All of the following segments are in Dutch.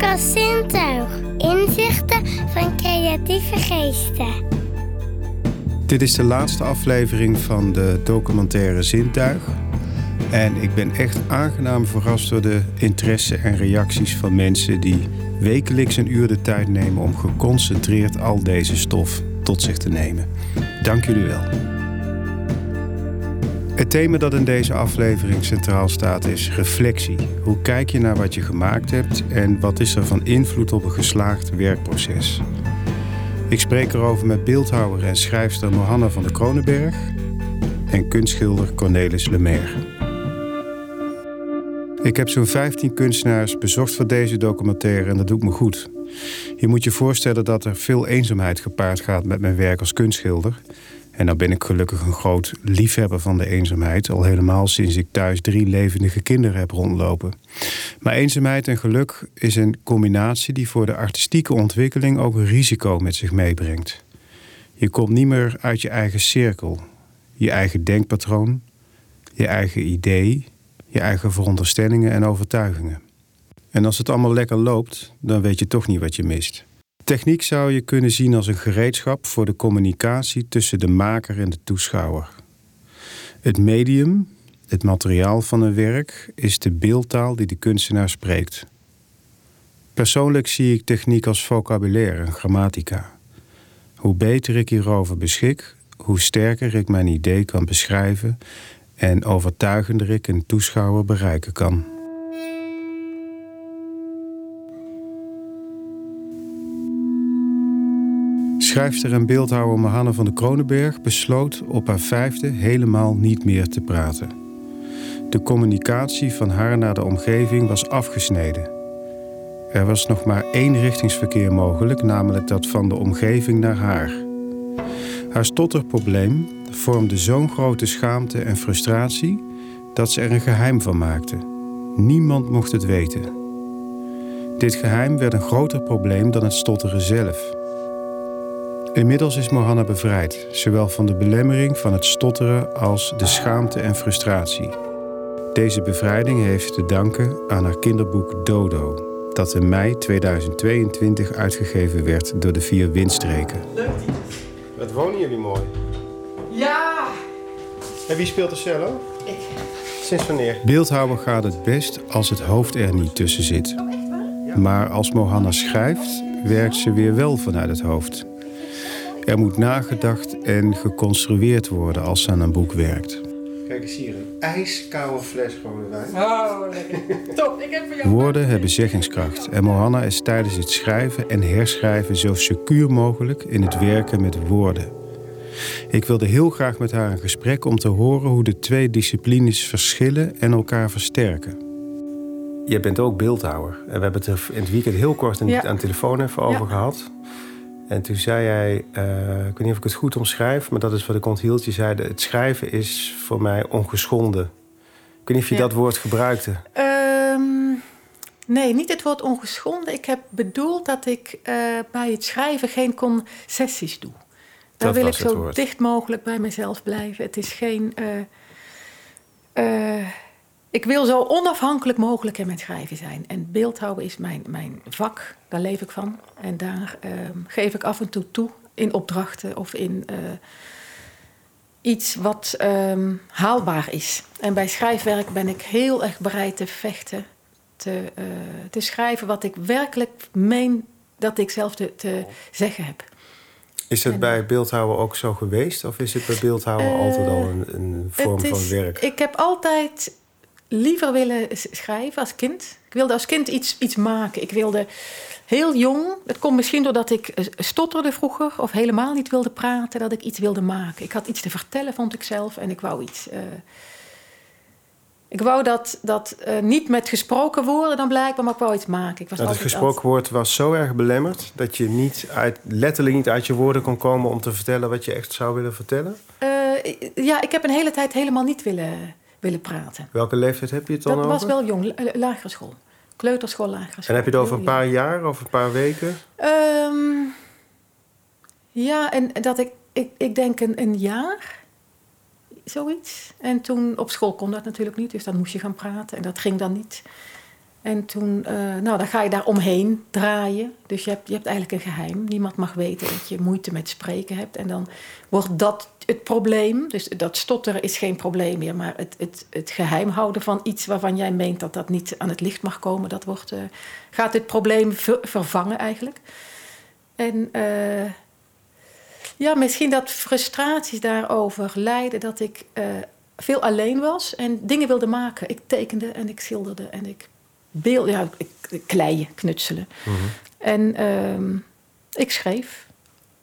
podcast Zintuig. Inzichten van creatieve geesten. Dit is de laatste aflevering van de documentaire Zintuig. En ik ben echt aangenaam verrast door de interesse en reacties van mensen die wekelijks een uur de tijd nemen om geconcentreerd al deze stof tot zich te nemen. Dank jullie wel. Het thema dat in deze aflevering centraal staat is reflectie. Hoe kijk je naar wat je gemaakt hebt en wat is er van invloed op een geslaagd werkproces? Ik spreek erover met beeldhouwer en schrijfster Mohanna van der Kronenberg en kunstschilder Cornelis Lemaire. Ik heb zo'n 15 kunstenaars bezocht voor deze documentaire en dat doet me goed. Je moet je voorstellen dat er veel eenzaamheid gepaard gaat met mijn werk als kunstschilder. En dan ben ik gelukkig een groot liefhebber van de eenzaamheid, al helemaal sinds ik thuis drie levendige kinderen heb rondlopen. Maar eenzaamheid en geluk is een combinatie die voor de artistieke ontwikkeling ook een risico met zich meebrengt. Je komt niet meer uit je eigen cirkel, je eigen denkpatroon, je eigen idee, je eigen veronderstellingen en overtuigingen. En als het allemaal lekker loopt, dan weet je toch niet wat je mist. Techniek zou je kunnen zien als een gereedschap voor de communicatie tussen de maker en de toeschouwer. Het medium, het materiaal van een werk, is de beeldtaal die de kunstenaar spreekt. Persoonlijk zie ik techniek als vocabulaire en grammatica. Hoe beter ik hierover beschik, hoe sterker ik mijn idee kan beschrijven en overtuigender ik een toeschouwer bereiken kan. Schrijfster en beeldhouwer Mahanne van de Kronenberg besloot op haar vijfde helemaal niet meer te praten. De communicatie van haar naar de omgeving was afgesneden. Er was nog maar één richtingsverkeer mogelijk, namelijk dat van de omgeving naar haar. Haar stotterprobleem vormde zo'n grote schaamte en frustratie dat ze er een geheim van maakte. Niemand mocht het weten. Dit geheim werd een groter probleem dan het stotteren zelf. Inmiddels is Mohanna bevrijd, zowel van de belemmering van het stotteren als de schaamte en frustratie. Deze bevrijding heeft te danken aan haar kinderboek Dodo, dat in mei 2022 uitgegeven werd door de vier windstreken. Leuk Wat wonen jullie mooi? Ja! En wie speelt de cello? Ik. Sinds wanneer? Beeldhouwer gaat het best als het hoofd er niet tussen zit. Maar als Mohanna schrijft, werkt ze weer wel vanuit het hoofd. Er moet nagedacht en geconstrueerd worden als ze aan een boek werkt. Kijk eens hier, een ijskoude fles rode wijn. Oh, lekker. Top, ik heb voor jou... Woorden hebben zeggingskracht en Mohanna is tijdens het schrijven en herschrijven zo secuur mogelijk in het werken met woorden. Ik wilde heel graag met haar een gesprek om te horen hoe de twee disciplines verschillen en elkaar versterken. Je bent ook beeldhouwer. En we hebben het er in het weekend heel kort Ja. aan de telefoon even over Ja. gehad. En toen zei jij, eh, ik weet niet of ik het goed omschrijf, maar dat is wat ik onthield. Je zei, het schrijven is voor mij ongeschonden. Ik weet niet of je Ja. dat woord gebruikte. Ehm, nee, niet het woord ongeschonden. Ik heb bedoeld dat ik eh, bij het schrijven geen concessies doe. Daar Dat wil ik zo woord. dicht mogelijk bij mezelf blijven. Het is geen... eh, eh, ik wil zo onafhankelijk mogelijk in mijn schrijven zijn. En beeldhouden is mijn, mijn vak. Daar leef ik van. En daar ehm, geef ik af en toe toe in opdrachten of in eh, iets wat ehm, haalbaar is. En bij schrijfwerk ben ik heel erg bereid te vechten. Te, eh, te schrijven wat ik werkelijk meen dat ik zelf te, te zeggen heb. Is het bij beeldhouwen ook zo geweest? Of is het bij beeldhouwen altijd al een, een vorm Het van werk? Ik heb altijd liever willen schrijven als kind. Ik wilde als kind iets, iets maken. Ik wilde heel jong, het komt misschien doordat ik eh, stotterde vroeger... of helemaal niet wilde praten, dat ik iets wilde maken. Ik had iets te vertellen, vond ik zelf, en ik wou iets... eh, ik wou dat, dat eh, niet met gesproken woorden dan blijkbaar, maar ik wou iets maken. Ik was Nou, het altijd gesproken woord was zo erg belemmerd dat je niet uit, letterlijk niet uit je woorden kon komen om te vertellen wat je echt zou willen vertellen. Ja, ik heb een hele tijd helemaal niet willen, willen praten. Welke leeftijd heb je het dan Dat over? was wel jong, la- lagere school. Kleuterschool, lagere school. En heb je het over een paar jaar of een paar weken? Ehm, ja, en dat ik, ik, ik denk een, een jaar, zoiets. En toen op school kon dat natuurlijk niet, dus dan moest je gaan praten. En dat ging dan niet. En toen, uh, nou, dan ga je daar omheen draaien. Dus je hebt, je hebt eigenlijk een geheim. Niemand mag weten dat je moeite met spreken hebt. En dan wordt dat het probleem. Dus dat stotteren is geen probleem meer. Maar het, het, het geheim houden van iets waarvan jij meent dat dat niet aan het licht mag komen, dat wordt, uh, gaat het probleem vervangen eigenlijk. En uh, ja, misschien dat frustraties daarover leiden dat ik veel alleen was en dingen wilde maken. Ik tekende en ik schilderde en ik beeld, ja, kleien, knutselen. Mhm. En ehm, ik schreef,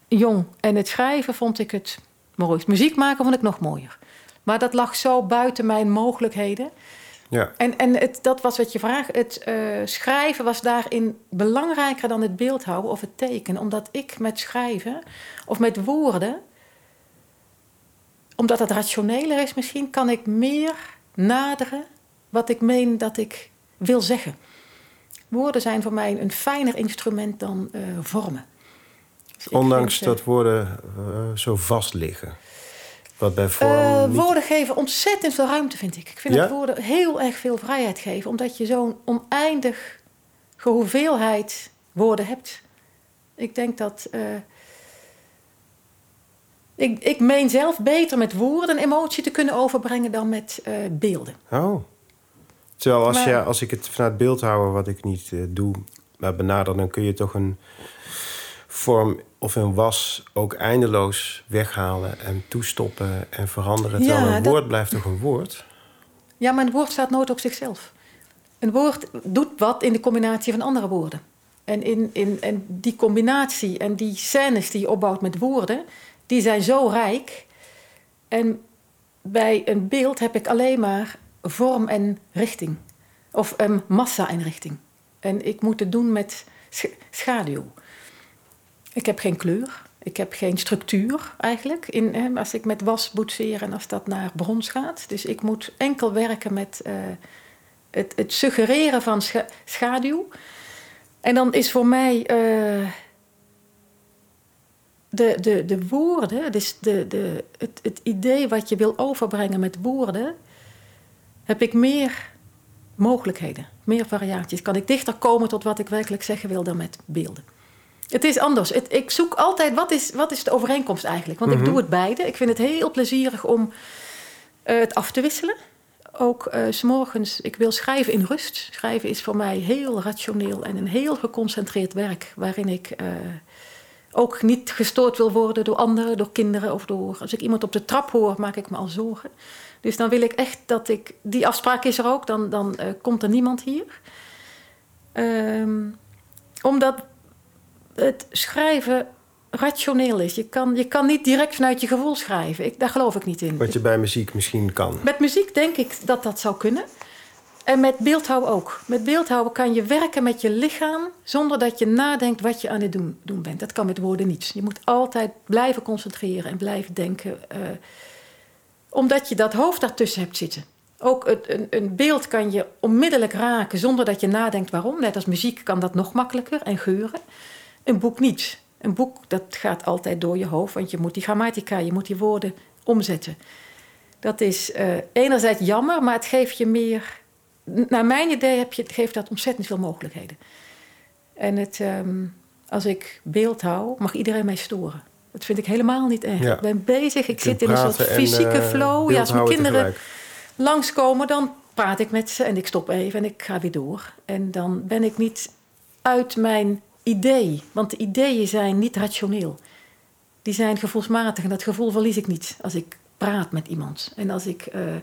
jong. En het schrijven vond ik het mooist. Muziek maken vond ik nog mooier. Maar dat lag zo buiten mijn mogelijkheden. Ja. En, en het, dat was wat je vraagt. Het uh, schrijven was daarin belangrijker dan het beeldhouden of het tekenen. Omdat ik met schrijven of met woorden, omdat het rationeler is misschien, kan ik meer naderen wat ik meen dat ik wil zeggen. Woorden zijn voor mij een fijner instrument dan uh, vormen. Ondanks dat woorden uh, zo vast liggen. Wat bij vormen uh, niet... Woorden geven ontzettend veel ruimte, vind ik. Ik vind dat woorden heel erg veel vrijheid geven. Omdat je zo'n oneindig hoeveelheid woorden hebt. Ik denk dat... ik, ik meen zelf beter met woorden emotie te kunnen overbrengen dan met beelden. Oh. Terwijl als, je, als ik het vanuit beeldhouden, wat ik niet uh, doe, maar benader, dan kun je toch een vorm of een was ook eindeloos weghalen en toestoppen en veranderen. Terwijl een woord blijft toch een woord? Ja, maar een woord staat nooit op zichzelf. Een woord doet wat in de combinatie van andere woorden. En, in, in, en die combinatie en die scènes die je opbouwt met woorden, die zijn zo rijk. En bij een beeld heb ik alleen maar vorm en richting. Of um, massa en richting. En ik moet het doen met schaduw. Ik heb geen kleur. Ik heb geen structuur eigenlijk. In, als ik met was boetseer en als dat naar brons gaat. Dus ik moet enkel werken met uh, het, het, suggereren van schaduw. En dan is voor mij uh, de, de, de woorden, dus de, de, het, het idee wat je wil overbrengen met woorden, heb ik meer mogelijkheden, meer variaties. Kan ik dichter komen tot wat ik werkelijk zeggen wil dan met beelden. Het is anders. Het, ik zoek altijd wat is, wat is de overeenkomst eigenlijk. Want ik mhm. doe het beide. Ik vind het heel plezierig om uh, het af te wisselen. Ook uh, s morgens, ik wil schrijven in rust. Schrijven is voor mij heel rationeel en een heel geconcentreerd werk. Waarin ik uh, ook niet gestoord wil worden door anderen, door kinderen of door. Als ik iemand op de trap hoor, maak ik me al zorgen. Dus dan wil ik echt dat ik. Die afspraak is er ook, dan, dan komt er niemand hier. Um, omdat het schrijven rationeel is. Je kan, je kan niet direct vanuit je gevoel schrijven. Ik, daar geloof ik niet in. Wat je bij muziek misschien kan. Met muziek denk ik dat dat zou kunnen. En met beeldhouden ook. Met beeldhouden kan je werken met je lichaam zonder dat je nadenkt wat je aan het doen, doen bent. Dat kan met woorden niet. Je moet altijd blijven concentreren en blijven denken. Uh, omdat je dat hoofd daartussen hebt zitten. Ook een, een, beeld kan je onmiddellijk raken zonder dat je nadenkt waarom. Net als muziek kan dat nog makkelijker en geuren. Een boek niet. Een boek dat gaat altijd door je hoofd, want je moet die grammatica, je moet die woorden omzetten. Dat is uh, enerzijds jammer, maar het geeft je meer. Naar mijn idee heb je, geeft dat ontzettend veel mogelijkheden. En het, um, als ik beeld hou, mag iedereen mij storen. Dat vind ik helemaal niet erg. Ik ben bezig, ik zit in een soort fysieke en, uh, flow. Ja, als mijn kinderen tegelijk. langskomen, dan praat ik met ze en ik stop even en ik ga weer door. En dan ben ik niet uit mijn idee. Want de ideeën zijn niet rationeel. Die zijn gevoelsmatig en dat gevoel verlies ik niet als ik praat met iemand. En als ik uh,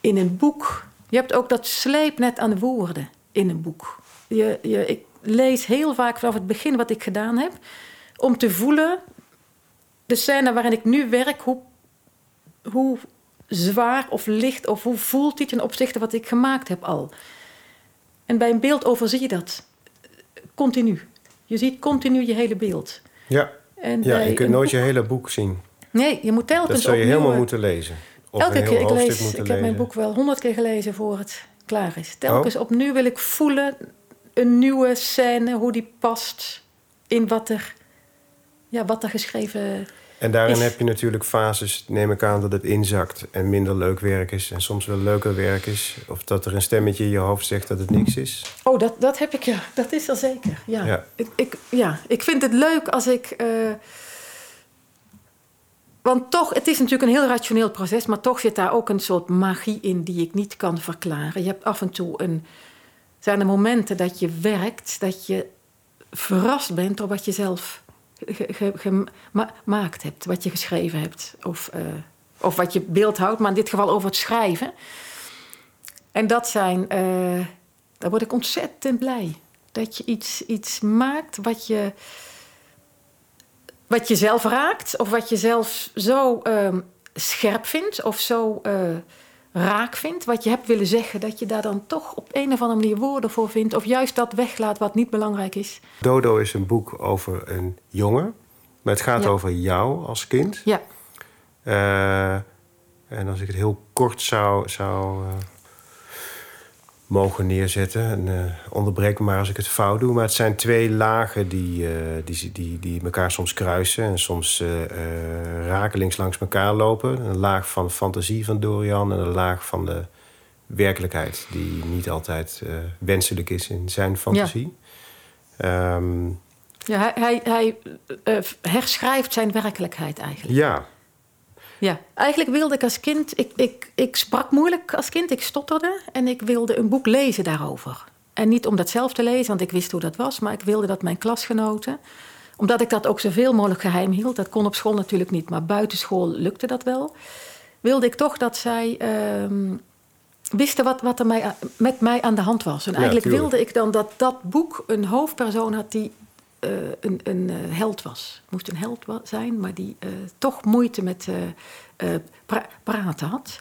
in een boek. Je hebt ook dat sleepnet aan woorden in een boek. Je, je, ik lees heel vaak vanaf het begin wat ik gedaan heb. Om te voelen de scène waarin ik nu werk, hoe, hoe zwaar of licht of hoe voelt die ten opzichte wat ik gemaakt heb al. En bij een beeld overzie je dat continu. Je ziet continu je hele beeld. Ja, en ja je kunt nooit je hele boek zien. Nee, je moet telkens Dat zou je helemaal moeten lezen. Of elke keer, ik, lees, ik heb mijn boek wel honderd keer gelezen voor het klaar is. Telkens oh. opnieuw wil ik voelen een nieuwe scène, hoe die past in wat er, ja, wat er geschreven En daarin heb je natuurlijk fases, neem ik aan, dat het inzakt en minder leuk werk is. En soms wel leuker werk is. Of dat er een stemmetje in je hoofd zegt dat het niks is. Oh, dat, dat heb ik, ja. Dat is er zeker, ja. Ja. Ik, ik, ja. ik vind het leuk als ik... eh, want toch, het is natuurlijk een heel rationeel proces... maar toch zit daar ook een soort magie in die ik niet kan verklaren. Je hebt af en toe een... Zijn er momenten dat je werkt, dat je verrast bent door wat je zelf gemaakt hebt, wat je geschreven hebt. Of, eh, of wat je beeldhoudt, maar in dit geval over het schrijven. En dat zijn, eh, daar word ik ontzettend blij. Dat je iets, iets maakt wat je, wat je zelf raakt, of wat je zelf zo ehm, scherp vindt, of zo eh, raak vindt, wat je hebt willen zeggen, dat je daar dan toch op een of andere manier woorden voor vindt, of juist dat weglaat wat niet belangrijk is. Dodo is een boek over een jongen. Maar het gaat Ja. over jou als kind. Ja, Eh, en als ik het heel kort zou, zou eh, mogen neerzetten. En, eh, onderbreek me maar als ik het fout doe. Maar het zijn twee lagen die, eh, die, die, die elkaar soms kruisen. En soms eh, rakelings langs elkaar lopen. Een laag van fantasie van Dorian. En een laag van de werkelijkheid. Die niet altijd wenselijk is in zijn fantasie. Ehm, ja hij, hij, hij herschrijft zijn werkelijkheid eigenlijk. ja, Ja, eigenlijk wilde ik als kind, ik, ik, ik sprak moeilijk als kind, ik stotterde en ik wilde een boek lezen daarover. En niet om dat zelf te lezen, want ik wist hoe dat was, maar ik wilde dat mijn klasgenoten, omdat ik dat ook zoveel mogelijk geheim hield, dat kon op school natuurlijk niet, maar buiten school lukte dat wel, wilde ik toch dat zij ehm, wisten wat, wat er mij, met mij aan de hand was. En Ja, eigenlijk tuurlijk. wilde ik dan dat dat boek een hoofdpersoon had die eh, een, een eh, held was. Moest een held zijn, maar die eh, toch moeite met pra- praten had.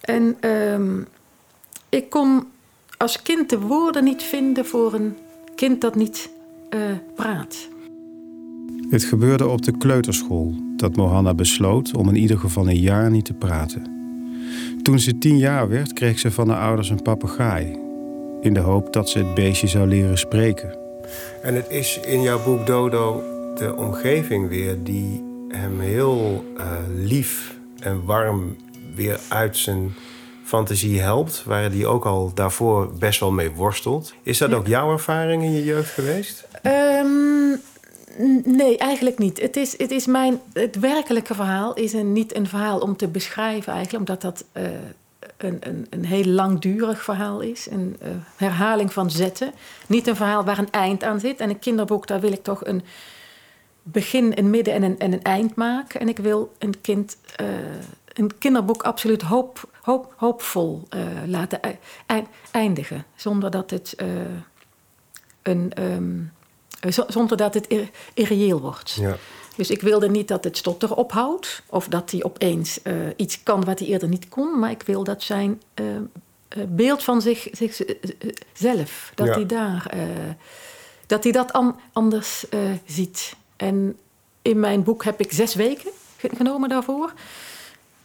En ehm, ik kon als kind de woorden niet vinden voor een kind dat niet praat. Het gebeurde op de kleuterschool dat Mohanna besloot om in ieder geval een jaar niet te praten. Toen ze tien jaar werd, kreeg ze van haar ouders een papegaai. In de hoop dat ze het beestje zou leren spreken. En het is in jouw boek Dodo de omgeving weer die hem heel eh, lief en warm weer uit zijn fantasie helpt, waar hij ook al daarvoor best wel mee worstelt. Is dat ook jouw ervaring in je jeugd geweest? Ehm, nee, eigenlijk niet. Het, is, het, is mijn, het werkelijke verhaal is een, niet een verhaal om te beschrijven, eigenlijk, omdat dat eh, een, een, een heel langdurig verhaal is. Een eh, herhaling van zetten. Niet een verhaal waar een eind aan zit. En een kinderboek, daar wil ik toch een begin, een midden en een, en een eind maken. En ik wil een, kind, eh, een kinderboek absoluut hoop, hoop, hoopvol eh, laten ei- ei- eindigen. Zonder dat het. een, ehm, eh, zonder dat het ir- irreëel wordt. Ja. Dus ik wilde niet dat het stotter ophoudt of dat hij opeens eh, iets kan wat hij eerder niet kon, maar ik wil dat zijn eh, eh, beeld van zich, zichzelf, dat Ja. hij daar, dat hij dat an- anders ziet. En in mijn boek heb ik zes weken ge- genomen daarvoor.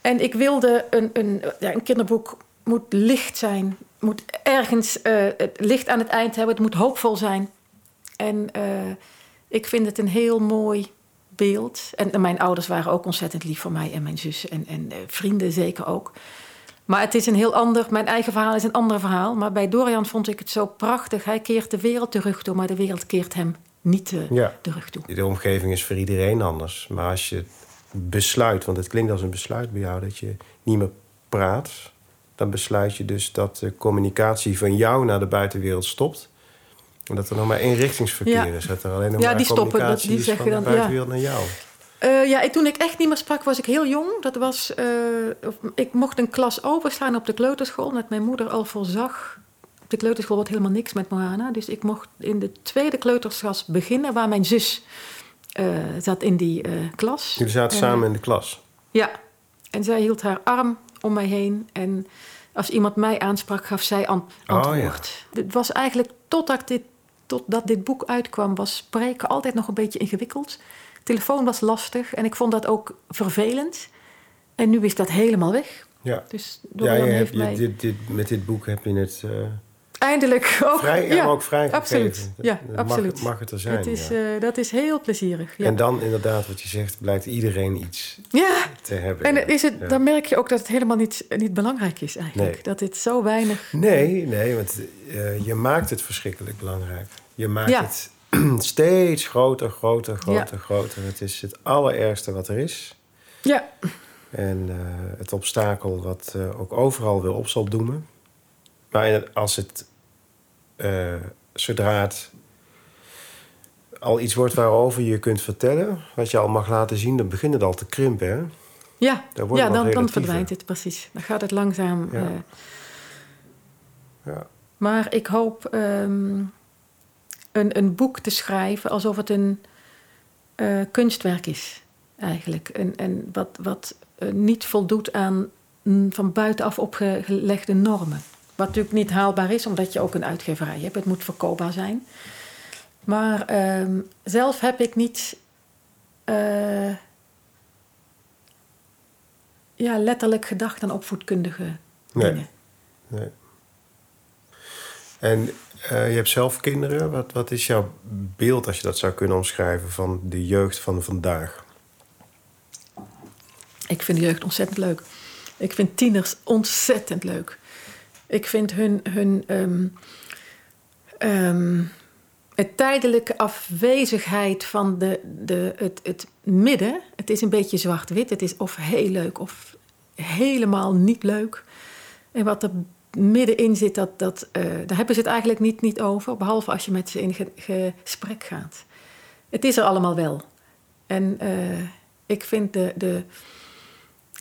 En ik wilde een, een, ja, een kinderboek moet licht zijn, moet ergens het licht aan het eind hebben, het moet hoopvol zijn. En ik vind het een heel mooi beeld. En, en mijn ouders waren ook ontzettend lief voor mij en mijn zus en, en eh, vrienden zeker ook. Maar het is een heel ander, mijn eigen verhaal is een ander verhaal. Maar bij Dorian vond ik het zo prachtig. Hij keert de wereld terug toe, maar de wereld keert hem niet eh, Ja. terug toe. De omgeving is voor iedereen anders. Maar als je besluit, want het klinkt als een besluit bij jou, dat je niet meer praat, dan besluit je dus dat de communicatie van jou naar de buitenwereld stopt. En dat er nog maar eenrichtingsverkeer Ja. is. Dat er alleen nog Ja, maar die stoppen, dat- die is zeggen van de dan, ja. buitenwereld naar jou. Eh, ja, toen ik echt niet meer sprak, was ik heel jong. Dat was, eh, ik mocht een klas overslaan op de kleuterschool, omdat mijn moeder al voorzag. Op de kleuterschool wordt helemaal niks met Moana. Dus ik mocht in de tweede kleutersklas beginnen, waar mijn zus eh, zat in die klas. Jullie zaten En, samen in de klas. Ja, en zij hield haar arm om mij heen. En als iemand mij aansprak, gaf zij an- Oh, antwoord. Het was eigenlijk totdat dit, totdat dit boek uitkwam, was spreken altijd nog een beetje ingewikkeld. Telefoon was lastig en ik vond dat ook vervelend. En nu is dat helemaal weg. Ja. Dus Ja, je hebt, je, mij... dit, dit, met dit boek heb je het eh, eindelijk ook... Vrij, ja, ook vrij absoluut. Ja, mag, absoluut. Mag het er zijn, het is, ja. uh, Dat is heel plezierig. Ja. En dan inderdaad, wat je zegt, blijkt iedereen iets ja. te hebben. En is het, dan merk je ook dat het helemaal niet, niet belangrijk is eigenlijk. Nee. Dat dit zo weinig... Nee, nee, want uh, je maakt het verschrikkelijk belangrijk. Je maakt het steeds groter, groter, groter, groter. Het is het allerergste wat er is. Ja. En uh, het obstakel wat ook overal wil op zal doemen. Maar als het, uh, zodra het al iets wordt waarover je kunt vertellen, wat je al mag laten zien, dan begint het al te krimpen. Hè? Ja, ja dan, dan verdwijnt het precies. Dan gaat het langzaam. Ja. ja. Maar ik hoop um, een, een boek te schrijven alsof het een kunstwerk is, eigenlijk. En, en wat, wat niet voldoet aan van buitenaf opgelegde normen. Wat natuurlijk niet haalbaar is, omdat je ook een uitgeverij hebt. Het moet verkoopbaar zijn. Maar uh, zelf heb ik niet uh, ja, letterlijk gedacht aan opvoedkundige nee. dingen. Nee. En uh, je hebt zelf kinderen. Wat, wat is jouw beeld, als je dat zou kunnen omschrijven, van de jeugd van vandaag? Ik vind de jeugd ontzettend leuk. Ik vind tieners ontzettend leuk. Ik vind hun, hun um, um, het tijdelijke afwezigheid van de, de, het, het midden. Het is een beetje zwart-wit. Het is of heel leuk of helemaal niet leuk. En wat er middenin zit, dat, dat, uh, daar hebben ze het eigenlijk niet, niet over. Behalve als je met ze in ge, gesprek gaat. Het is er allemaal wel. En uh, ik vind de, de,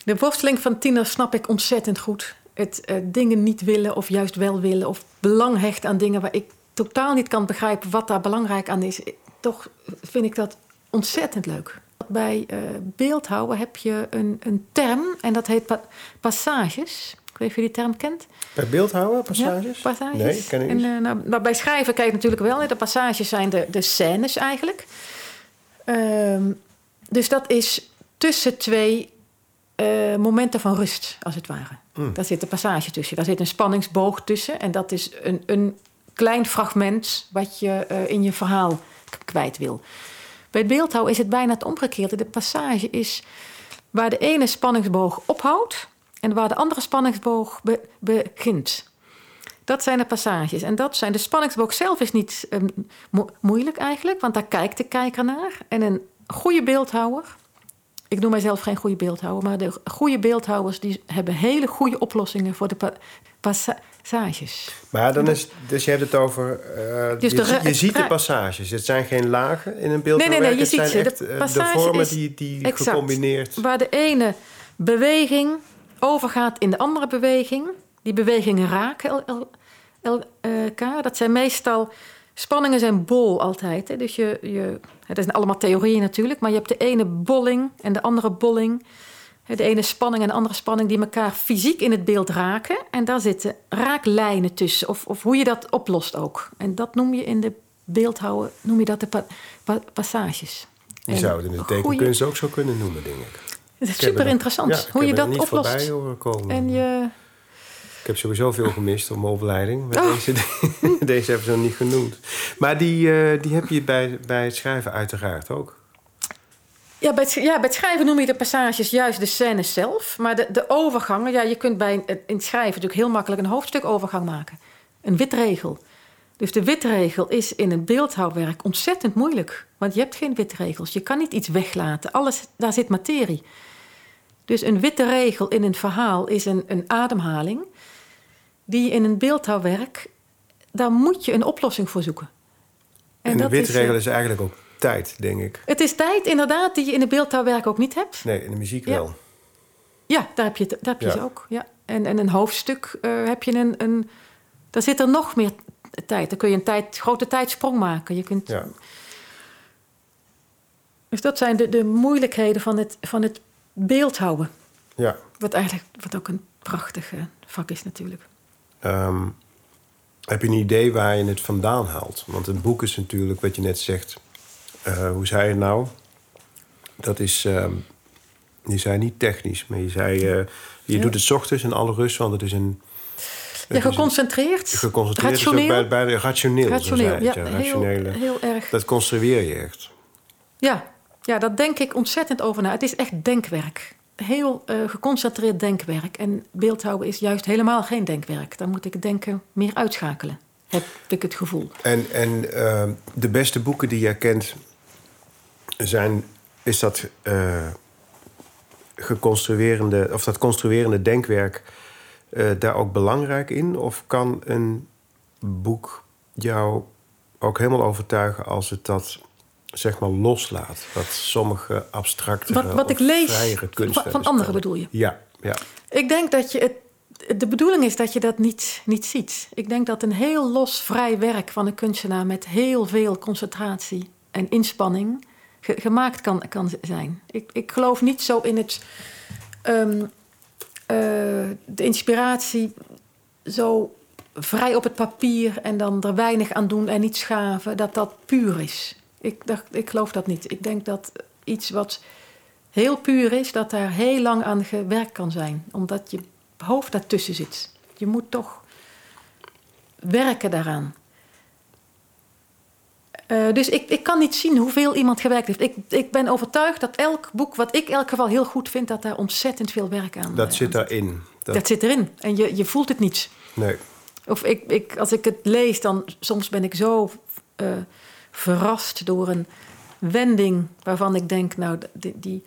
de worsteling van tieners snap ik ontzettend goed. Het uh, dingen niet willen of juist wel willen. Of belang hechten aan dingen waar ik totaal niet kan begrijpen wat daar belangrijk aan is. Toch vind ik dat ontzettend leuk. Bij uh, beeldhouden heb je een, een term en dat heet pa passages. Ik weet niet of je die term kent. Bij beeldhouden, passages? Ja, passages. Nee, ken ik en, niet. uh, nou, maar bij schrijven kijk je natuurlijk wel. De passages zijn de, de scènes eigenlijk. Um, dus dat is tussen twee uh, momenten van rust, als het ware. Mm. Daar zit een passage tussen. Daar zit een spanningsboog tussen. En dat is een, een klein fragment wat je uh, in je verhaal kwijt wil. Bij het beeldhouden is het bijna het omgekeerde. De passage is waar de ene spanningsboog ophoudt en waar de andere spanningsboog be begint. Dat zijn de passages. En dat zijn, de spanningsboog zelf is niet um, mo moeilijk eigenlijk, want daar kijkt de kijker naar. En een goede beeldhouwer, ik noem mijzelf geen goede beeldhouwer, maar de goede beeldhouwers die hebben hele goede oplossingen voor de pa passages. Maar dan is, dus je hebt het over, uh, Dus je, de- je ziet de passages. Het zijn geen lagen in een beeld. Nee, nee, nee, je het ziet ze. De eh, de, vormen is die, die exact. gecombineerd... Waar de ene beweging overgaat in de andere beweging. Die bewegingen raken el- elkaar. Dat zijn meestal... Spanningen zijn bol altijd. Hè? Dus je, je, het zijn allemaal theorieën natuurlijk. Maar je hebt de ene bolling en de andere bolling. De ene spanning en de andere spanning die elkaar fysiek in het beeld raken. En daar zitten raaklijnen tussen. Of, of hoe je dat oplost ook. En dat noem je in de beeldhouden, noem je dat de pa- pa- passages. Je zou het in de goeie- tekenkunst ook zo kunnen noemen, denk ik. Het is er super interessant ja, hoe je dat oplost. voorbij. En je, heb sowieso veel gemist op mijn opleiding. Maar Oh. deze, deze hebben ze nog niet genoemd. Maar die, eh, die heb je bij, bij het schrijven uiteraard ook. ja, bij het, ja, bij het schrijven noem je de passages juist de scènes zelf. Maar de, de overgangen, ja, je kunt bij het- in het schrijven natuurlijk heel makkelijk een hoofdstukovergang maken. Een witregel. Dus de witregel is in een beeldhouwwerk ontzettend moeilijk. Want je hebt geen witregels. Je kan niet iets weglaten. Alles, daar zit materie. Dus een witte regel in een verhaal is een, een ademhaling. Die je in een beeldhouwwerk, daar moet je een oplossing voor zoeken. En, de dat is, witregel eh, is eigenlijk ook tijd, denk ik. Het is tijd inderdaad die je in een beeldhouwwerk ook niet hebt. Nee, in de muziek Ja. wel. Ja, daar heb je, daar heb je Ja. ze ook. Ja. En, en een hoofdstuk eh, heb je een, een... Daar zit er nog meer tijd. Dan kun je een tijd, grote tijdsprong maken. Je kunt, Ja. Dus dat zijn de, de moeilijkheden van het, van het beeldhouden. ja. Wat eigenlijk wat ook een prachtig eh, vak is natuurlijk. Ehm, heb je een idee waar je het vandaan haalt? Want het boek is natuurlijk, wat je net zegt... eh, hoe zei je het nou? Dat is... ehm, je zei niet technisch, maar je zei... eh, je Ja. doet het 's ochtends in alle rust, want het is een... Ja, geconcentreerd. Geconcentreerd rationeel. Is bij, bij rationeel. Rationeel, ja. Heel, heel erg. Dat construeer je echt. Ja, ja, daar denk ik ontzettend over na. Het is echt denkwerk. Heel uh, geconcentreerd denkwerk. En beeldhouden is juist helemaal geen denkwerk. Dan moet ik het denken meer uitschakelen, heb ik het gevoel. En, en uh, de beste boeken die jij kent, zijn, is dat uh, geconstruerende, of dat construerende denkwerk daar ook belangrijk in? Of kan een boek jou ook helemaal overtuigen als het dat zeg maar loslaat. Wat sommige abstracte wat, wat ik lees van, van anderen bedoel je? Ja, ja. Ik denk dat je het. De bedoeling is dat je dat niet, niet ziet. Ik denk dat een heel los, vrij werk van een kunstenaar met heel veel concentratie en inspanning gemaakt kan, kan zijn. Ik, ik geloof niet zo in het. Um, de inspiratie zo vrij op het papier en dan er weinig aan doen en niet schaven, dat dat puur is. Ik, dacht, ik geloof dat niet. Ik denk dat iets wat heel puur is, dat daar heel lang aan gewerkt kan zijn. Omdat je hoofd daartussen zit. Je moet toch werken daaraan. Uh, dus ik, ik kan niet zien hoeveel iemand gewerkt heeft. Ik, ik ben overtuigd dat elk boek, wat ik in elk geval heel goed vind, dat daar ontzettend veel werk aan Dat zit daarin. Dat... dat zit erin. En je, je voelt het niet. Nee. Of ik, ik, als ik het lees, dan soms ben ik zo uh, verrast door een wending waarvan ik denk, nou, die, die,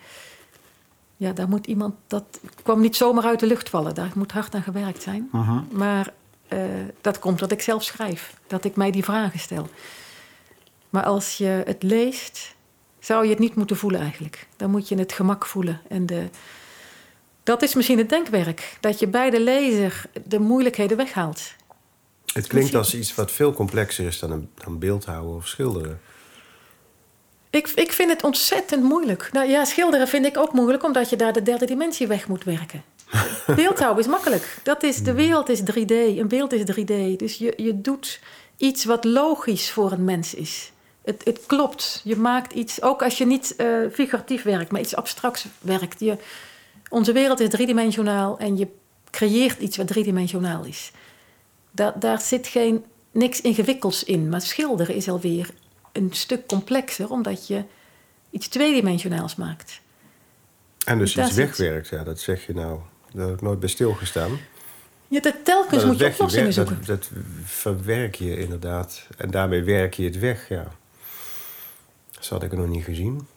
ja, daar moet iemand, dat kwam niet zomaar uit de lucht vallen. Daar moet hard aan gewerkt zijn. Maar uh, dat komt dat ik zelf schrijf, dat ik mij die vragen stel. Maar als je het leest, zou je het niet moeten voelen eigenlijk. Dan moet je het gemak voelen. En de, dat is misschien het denkwerk. Dat je bij de lezer de moeilijkheden weghaalt. Het klinkt als iets wat veel complexer is dan een dan beeldhouden of schilderen. Ik, ik vind het ontzettend moeilijk. Nou ja, schilderen vind ik ook moeilijk, omdat je daar de derde dimensie weg moet werken. Beeldhouden is makkelijk. Dat is, de wereld is 3D, een beeld is 3D. Dus je, je doet iets wat logisch voor een mens is. Het, het klopt. Je maakt iets, ook als je niet uh, figuratief werkt, maar iets abstracts werkt. Je, onze wereld is driedimensionaal en je creëert iets wat driedimensionaal is. Daar, daar zit geen, niks ingewikkelds in. Maar schilderen is alweer een stuk complexer, omdat je iets tweedimensionaals maakt. En dus iets wegwerkt, ja, dat zeg je nou. Daar heb ik nooit bij stilgestaan. Ja, dat telkens moet je oplossingen zoeken. Dat, dat, verwerk je inderdaad. En daarmee werk je het weg, ja. Dat had ik nog niet gezien.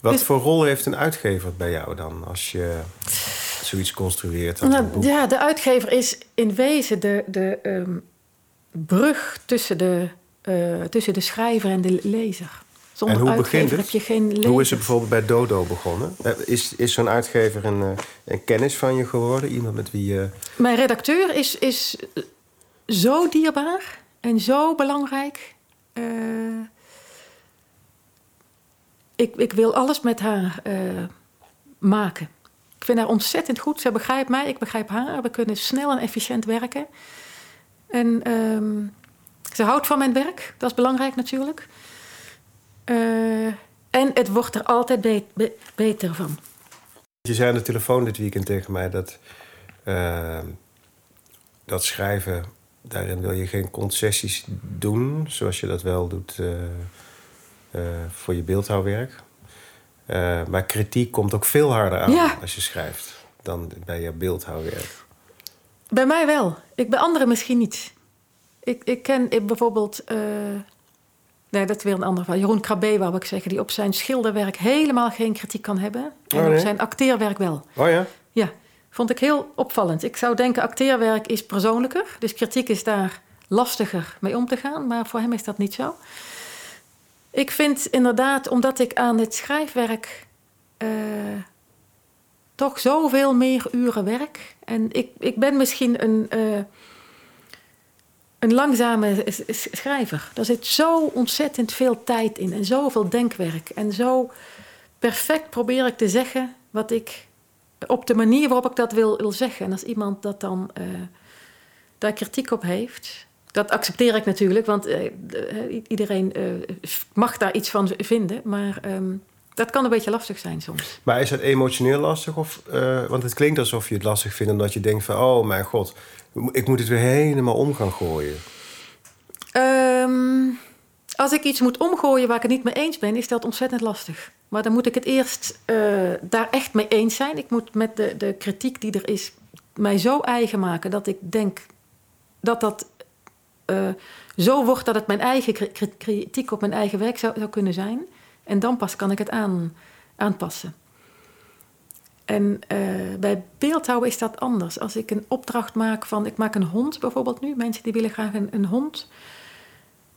Wat dus- voor rol heeft een uitgever bij jou dan? Als je zoiets construeert? Nou, ja, de uitgever is in wezen de, de um, brug tussen de, uh, tussen de schrijver en de lezer. Zonder en hoe begint het? Heb je geen lezer. Hoe is het bijvoorbeeld bij Dodo begonnen? Eh, is, is zo'n uitgever een, eh, een kennis van je geworden? Iemand met wie je... Mijn redacteur is, is zo dierbaar en zo belangrijk. Uh, ik, ik wil alles met haar uh, maken. Ik vind haar ontzettend goed. Ze begrijpt mij, ik begrijp haar. We kunnen snel en efficiënt werken. En um, ze houdt van mijn werk. Dat is belangrijk natuurlijk. Uh, en het wordt er altijd be be beter van. Je zei aan de telefoon dit weekend tegen mij dat, uh, dat schrijven, daarin wil je geen concessies doen, zoals je dat wel doet uh, voor je beeldhouwwerk. Uh, maar kritiek komt ook veel harder aan als je schrijft dan bij je beeldhouwwerk. Bij mij wel. Ik, bij anderen misschien niet. Ik, ik ken ik bijvoorbeeld. Uh, nee, dat is weer een ander verhaal. Jeroen Krabbe, wou ik zeggen, die op zijn schilderwerk helemaal geen kritiek kan hebben. En oh, nee? op zijn acteerwerk wel. Oh ja? Ja, vond ik heel opvallend. Ik zou denken, acteerwerk is persoonlijker. Dus kritiek is daar lastiger mee om te gaan. Maar voor hem is dat niet zo. Ik vind inderdaad, omdat ik aan het schrijfwerk uh, toch zoveel meer uren werk. En ik, ik ben misschien een, uh, een langzame schrijver. Daar zit zo ontzettend veel tijd in en zoveel denkwerk. En zo perfect probeer ik te zeggen wat ik op de manier waarop ik dat wil, wil zeggen. En als iemand dat dan uh, daar kritiek op heeft, dat accepteer ik natuurlijk, want uh, iedereen uh, mag daar iets van vinden. Maar um, Dat kan een beetje lastig zijn soms. Maar is dat emotioneel lastig? Of, uh, want het klinkt alsof je het lastig vindt omdat je denkt van... oh mijn god, ik moet het weer helemaal om gaan gooien. Um, als ik iets moet omgooien waar ik het niet mee eens ben... is dat ontzettend lastig. Maar dan moet ik het eerst uh, daar echt mee eens zijn. Ik moet met de, de kritiek die er is mij zo eigen maken... dat ik denk dat dat uh, zo wordt dat het mijn eigen kritiek op mijn eigen werk zou, zou kunnen zijn. En dan pas kan ik het aan, aanpassen. En uh, bij beeldhouden is dat anders. Als ik een opdracht maak van, ik maak een hond bijvoorbeeld nu. Mensen die willen graag een, een hond.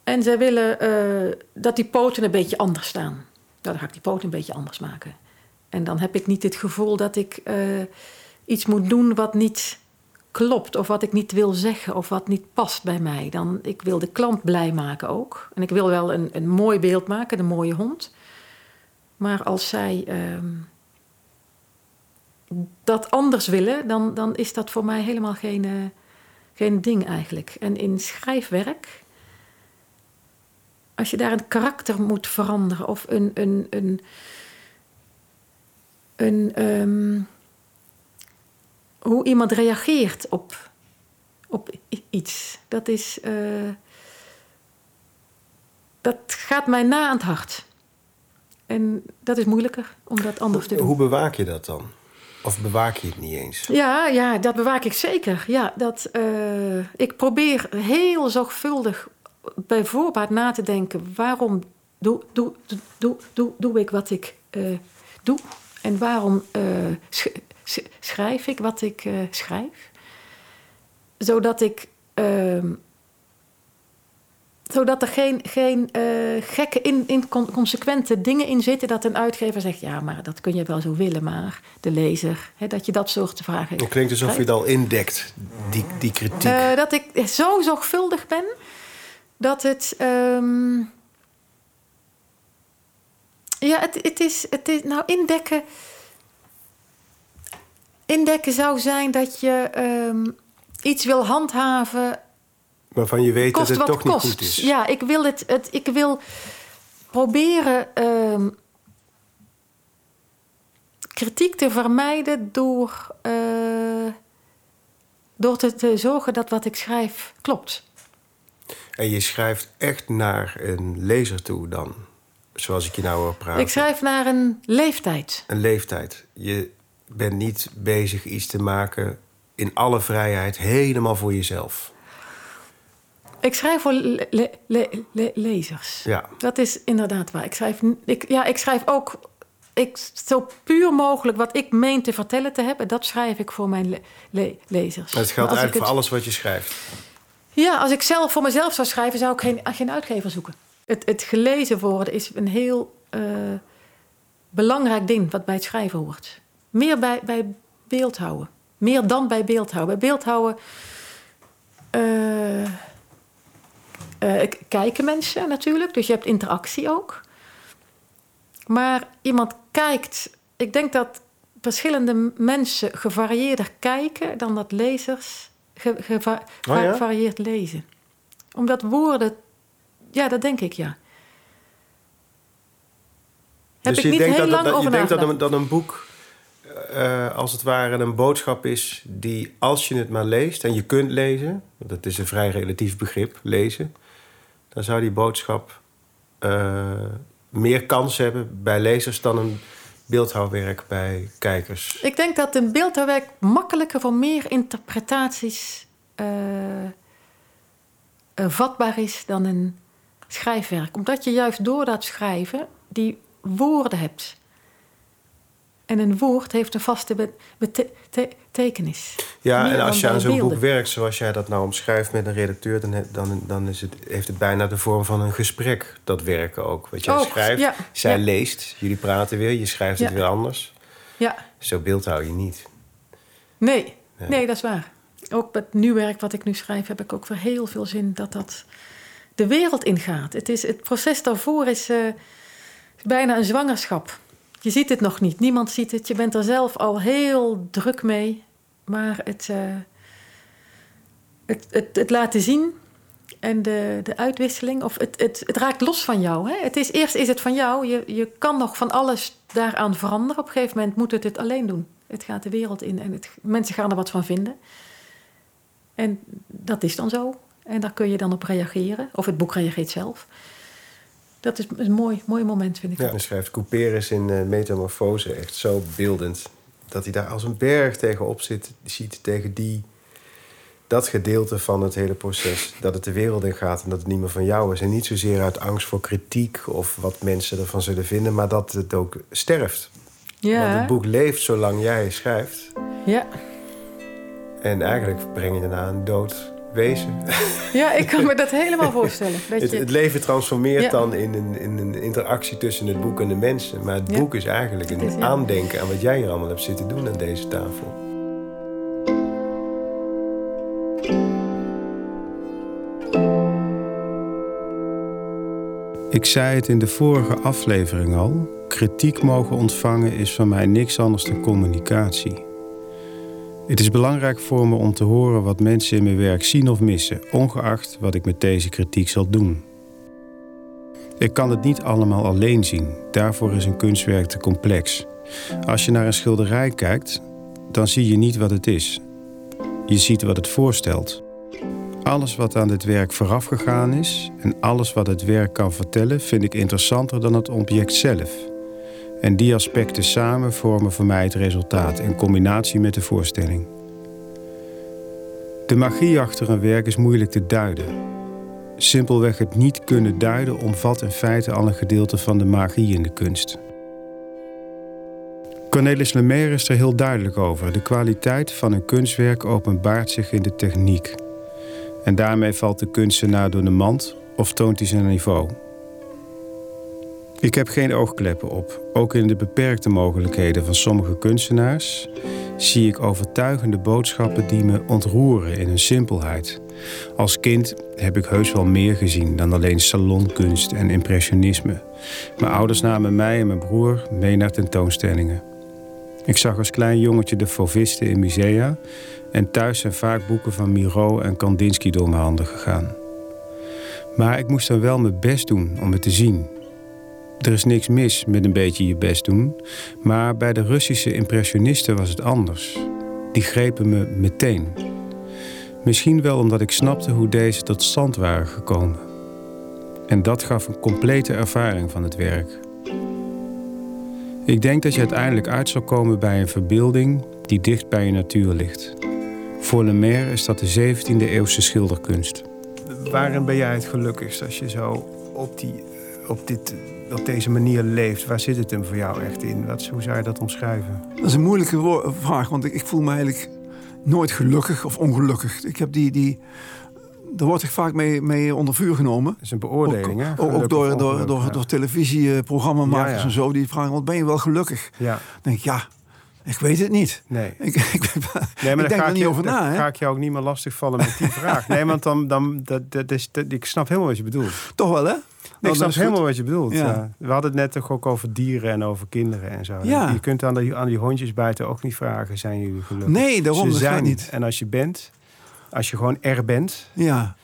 En zij willen uh, dat die poten een beetje anders staan. Nou, dan ga ik die poten een beetje anders maken. En dan heb ik niet het gevoel dat ik iets moet doen wat niet klopt of wat ik niet wil zeggen of wat niet past bij mij. Dan, ik wil de klant blij maken ook. En ik wil wel een, een mooi beeld maken, een mooie hond. Maar als zij uh, dat anders willen, dan, dan is dat voor mij helemaal geen, uh, geen ding eigenlijk. En in schrijfwerk, als je daar een karakter moet veranderen of een. een, een, een um, hoe iemand reageert op, op iets. Dat is. Uh, dat gaat mij na aan het hart. En dat is moeilijker om dat anders te doen. Hoe bewaak je dat dan? Of bewaak je het niet eens? Ja, ja dat bewaak ik zeker. Ja, dat, uh, ik probeer heel zorgvuldig bij voorbaat na te denken... waarom doe, doe, doe, doe, doe ik wat ik uh, doe? En waarom uh, schrijf ik wat ik uh, schrijf. Zodat ik. Uh, zodat er geen, geen uh, gekke, in, inconsequente dingen in zitten. Dat een uitgever zegt: ja, maar dat kun je wel zo willen, maar de lezer. Hè, dat je dat soort vragen. Het klinkt alsof je het al indekt, die, die kritiek. Uh, dat ik zo zorgvuldig ben dat het. Um, ja, het, het, is, het is. Nou, indekken Indekken zou zijn dat je um, iets wil handhaven. Waarvan je weet dat het toch kost. niet goed is. Ja, ik wil, het, het, ik wil proberen um, kritiek te vermijden door, uh, door te, te zorgen dat wat ik schrijf klopt. En je schrijft echt naar een lezer toe dan? Zoals ik je nou hoor praten. Ik schrijf naar een leeftijd. Een leeftijd. Je ben niet bezig iets te maken in alle vrijheid, helemaal voor jezelf. Ik schrijf voor le le le lezers. Ja. Dat is inderdaad waar. Ik schrijf, ik, ja, ik schrijf ook ik, zo puur mogelijk wat ik meen te vertellen te hebben, dat schrijf ik voor mijn le lezers. Dat geldt eigenlijk voor alles wat je schrijft. Ja, als ik zelf voor mezelf zou schrijven, zou ik geen, geen uitgever zoeken. Het, het gelezen worden is een heel uh, belangrijk ding wat bij het schrijven hoort. Meer bij, bij beeldhouden. Meer dan bij beeldhouden. Bij beeldhouden uh, uh, kijken mensen natuurlijk, dus je hebt interactie ook. Maar iemand kijkt, ik denk dat verschillende mensen gevarieerder kijken dan dat lezers ge, geva, oh ja? gevarieerd lezen. Omdat woorden, ja, dat denk ik ja. Heb dus ik je niet heel dat, lang dat, over je denkt dat een, dat een boek uh, als het ware een boodschap is die, als je het maar leest en je kunt lezen, dat is een vrij relatief begrip, lezen, dan zou die boodschap uh, meer kans hebben bij lezers dan een beeldhouwwerk bij kijkers. Ik denk dat een beeldhouwwerk makkelijker voor meer interpretaties uh, vatbaar is dan een schrijfwerk. Omdat je juist door dat schrijven die woorden hebt. En een woord heeft een vaste betekenis. Ja, en als je aan zo'n boek werkt zoals jij dat nou omschrijft met een redacteur, dan, dan, dan is het, heeft het bijna de vorm van een gesprek, dat werken ook. Wat jij schrijft, ja, zij ja. leest, jullie praten weer, je schrijft het weer anders. Ja, Zo beeldhouw je niet. nee, Nee. nee, dat is waar. Ook met nu werk wat ik nu schrijf, heb ik ook voor heel veel zin dat dat de wereld ingaat. Het, is, het proces daarvoor is, eh, is bijna een zwangerschap. Je ziet het nog niet, niemand ziet het. Je bent er zelf al heel druk mee. Maar het, eh, het, het, het laten zien en de, de uitwisseling. Of het, het, het raakt los van jou. Hè? Het is, eerst is het van jou. Je, je kan nog van alles daaraan veranderen. Op een gegeven moment moet het het alleen doen. Het gaat de wereld in en het, mensen gaan er wat van vinden. En dat is dan zo. En daar kun je dan op reageren. Of het boek reageert zelf. Dat is een mooi, mooi moment, vind ik. Ja, en schrijft Couperus in uh, Metamorfose echt zo beeldend. Dat hij daar als een berg tegenop zit, ziet tegen die, dat gedeelte van het hele proces. Dat het de wereld in gaat en dat het niet meer van jou is. En niet zozeer uit angst voor kritiek of wat mensen ervan zullen vinden, maar dat het ook sterft. Ja. Want het boek leeft zolang jij schrijft. Ja. En eigenlijk breng je daarna een dood wezen. Ja, ik kan me dat helemaal voorstellen. Dat het, het, leven transformeert dan in een, in een, interactie tussen het boek en de mensen. Maar het boek is eigenlijk een aandenken aan wat jij hier allemaal hebt zitten doen aan deze tafel. Ik zei het in de vorige aflevering al. Kritiek mogen ontvangen is van mij niks anders dan communicatie. Het is belangrijk voor me om te horen wat mensen in mijn werk zien of missen, ongeacht wat ik met deze kritiek zal doen. Ik kan het niet allemaal alleen zien, daarvoor is een kunstwerk te complex. Als je naar een schilderij kijkt, dan zie je niet wat het is. Je ziet wat het voorstelt. Alles wat aan dit werk voorafgegaan is en alles wat het werk kan vertellen, vind ik interessanter dan het object zelf. En die aspecten samen vormen voor mij het resultaat in combinatie met de voorstelling. De magie achter een werk is moeilijk te duiden. Simpelweg het niet kunnen duiden omvat in feite al een gedeelte van de magie in de kunst. Cornelis Lemaire is er heel duidelijk over. De kwaliteit van een kunstwerk openbaart zich in de techniek. En daarmee valt de kunstenaar door de mand of toont hij zijn niveau. Ik heb geen oogkleppen op. Ook in de beperkte mogelijkheden van sommige kunstenaars zie ik overtuigende boodschappen die me ontroeren in hun simpelheid. Als kind heb ik heus wel meer gezien dan alleen salonkunst en impressionisme. Mijn ouders namen mij en mijn broer mee naar tentoonstellingen. Ik zag als klein jongetje de Fauvisten in musea en thuis zijn vaak boeken van Miro en Kandinsky door mijn handen gegaan. Maar ik moest dan wel mijn best doen om het te zien er is niks mis met een beetje je best doen, maar bij de Russische impressionisten was het anders. Die grepen me meteen. Misschien wel omdat ik snapte hoe deze tot stand waren gekomen. En dat gaf een complete ervaring van het werk. Ik denk dat je uiteindelijk uit zal komen bij een verbeelding die dicht bij je natuur ligt. Voor Lemaire is dat de 17e eeuwse schilderkunst. Waarin ben jij het gelukkigst als je zo op, die, op dit op deze manier leeft, waar zit het hem voor jou echt in? Wat, hoe zou je dat omschrijven? Dat is een moeilijke vraag, want ik, ik voel me eigenlijk nooit gelukkig of ongelukkig. Ik heb die, die, daar wordt ik vaak mee, mee onder vuur genomen. Dat is een beoordeling, hè? Ook, door, door, door, door televisieprogrammamakers en zo. Die vragen, wat ben je wel gelukkig? Ja. Dan denk ik, ja, ik weet het niet. Nee. Ik, ik, nee, maar ik denk er niet over na. Dan ga ik jou ook niet meer lastigvallen met die vraag. Nee, want dan, dan dat, dat is, dat, ik snap helemaal wat je bedoelt. Toch wel, hè? Ik snap helemaal wat je bedoelt. Ja. We hadden het net toch ook over dieren en over kinderen en zo. Ja. Je kunt aan, de, aan die hondjes buiten ook niet vragen, zijn jullie gelukkig? Nee, daarom Ze zijn niet. En als je bent, als je gewoon er bent... Ja.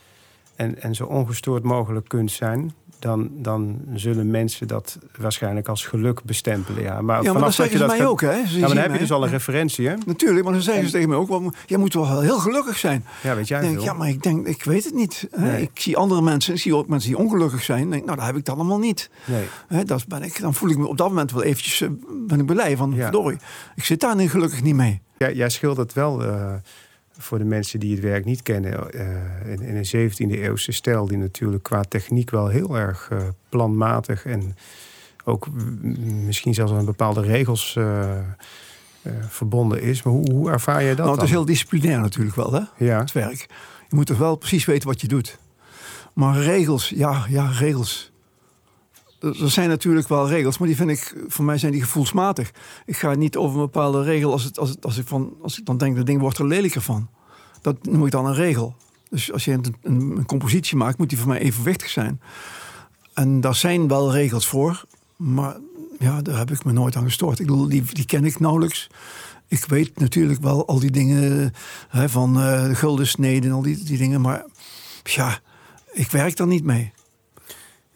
En, en zo ongestoord mogelijk kunt zijn dan, dan zullen mensen dat waarschijnlijk als geluk bestempelen. Ja, maar, ja, maar dat zeggen ze mij ook. Hè? ja, maar dan heb je dus al een referentie. Hè? Natuurlijk, maar dan zeggen ze tegen mij ook... Jij moet wel heel gelukkig zijn. Ja, weet jij denk, Ja, maar ik denk, ik weet het niet. Hè? Ik zie andere mensen, ik zie ook mensen die ongelukkig zijn. Denk, nou, dat heb ik dan allemaal niet. Nee. Hè, dat ben ik, dan voel ik me op dat moment wel eventjes... Uh, ben ik blij van, ja. verdorie, ik zit daar nu gelukkig niet mee. Ja, jij schildert wel... Uh, voor de mensen die het werk niet kennen, uh, in, in, een 17e eeuwse stijl, die natuurlijk qua techniek wel heel erg uh, planmatig en ook misschien zelfs aan bepaalde regels uh, verbonden is. Maar hoe, hoe ervaar je dat? Nou, het is heel disciplinair natuurlijk wel, hè? Ja. Het werk. Je moet toch wel precies weten wat je doet. Maar regels, ja, ja, regels. Er zijn natuurlijk wel regels, maar die vind ik, voor mij zijn die gevoelsmatig. Ik ga niet over een bepaalde regel als, het, als, ik, van, als ik dan denk, dat ding wordt er lelijker van. Dat noem ik dan een regel. Dus als je een, een, compositie maakt, moet die voor mij evenwichtig zijn. En daar zijn wel regels voor, maar ja, daar heb ik me nooit aan gestoord. Ik bedoel, die, die ken ik nauwelijks. Ik weet natuurlijk wel al die dingen hè, van uh, de guldensnede en al die, die dingen, maar ja, ik werk er niet mee.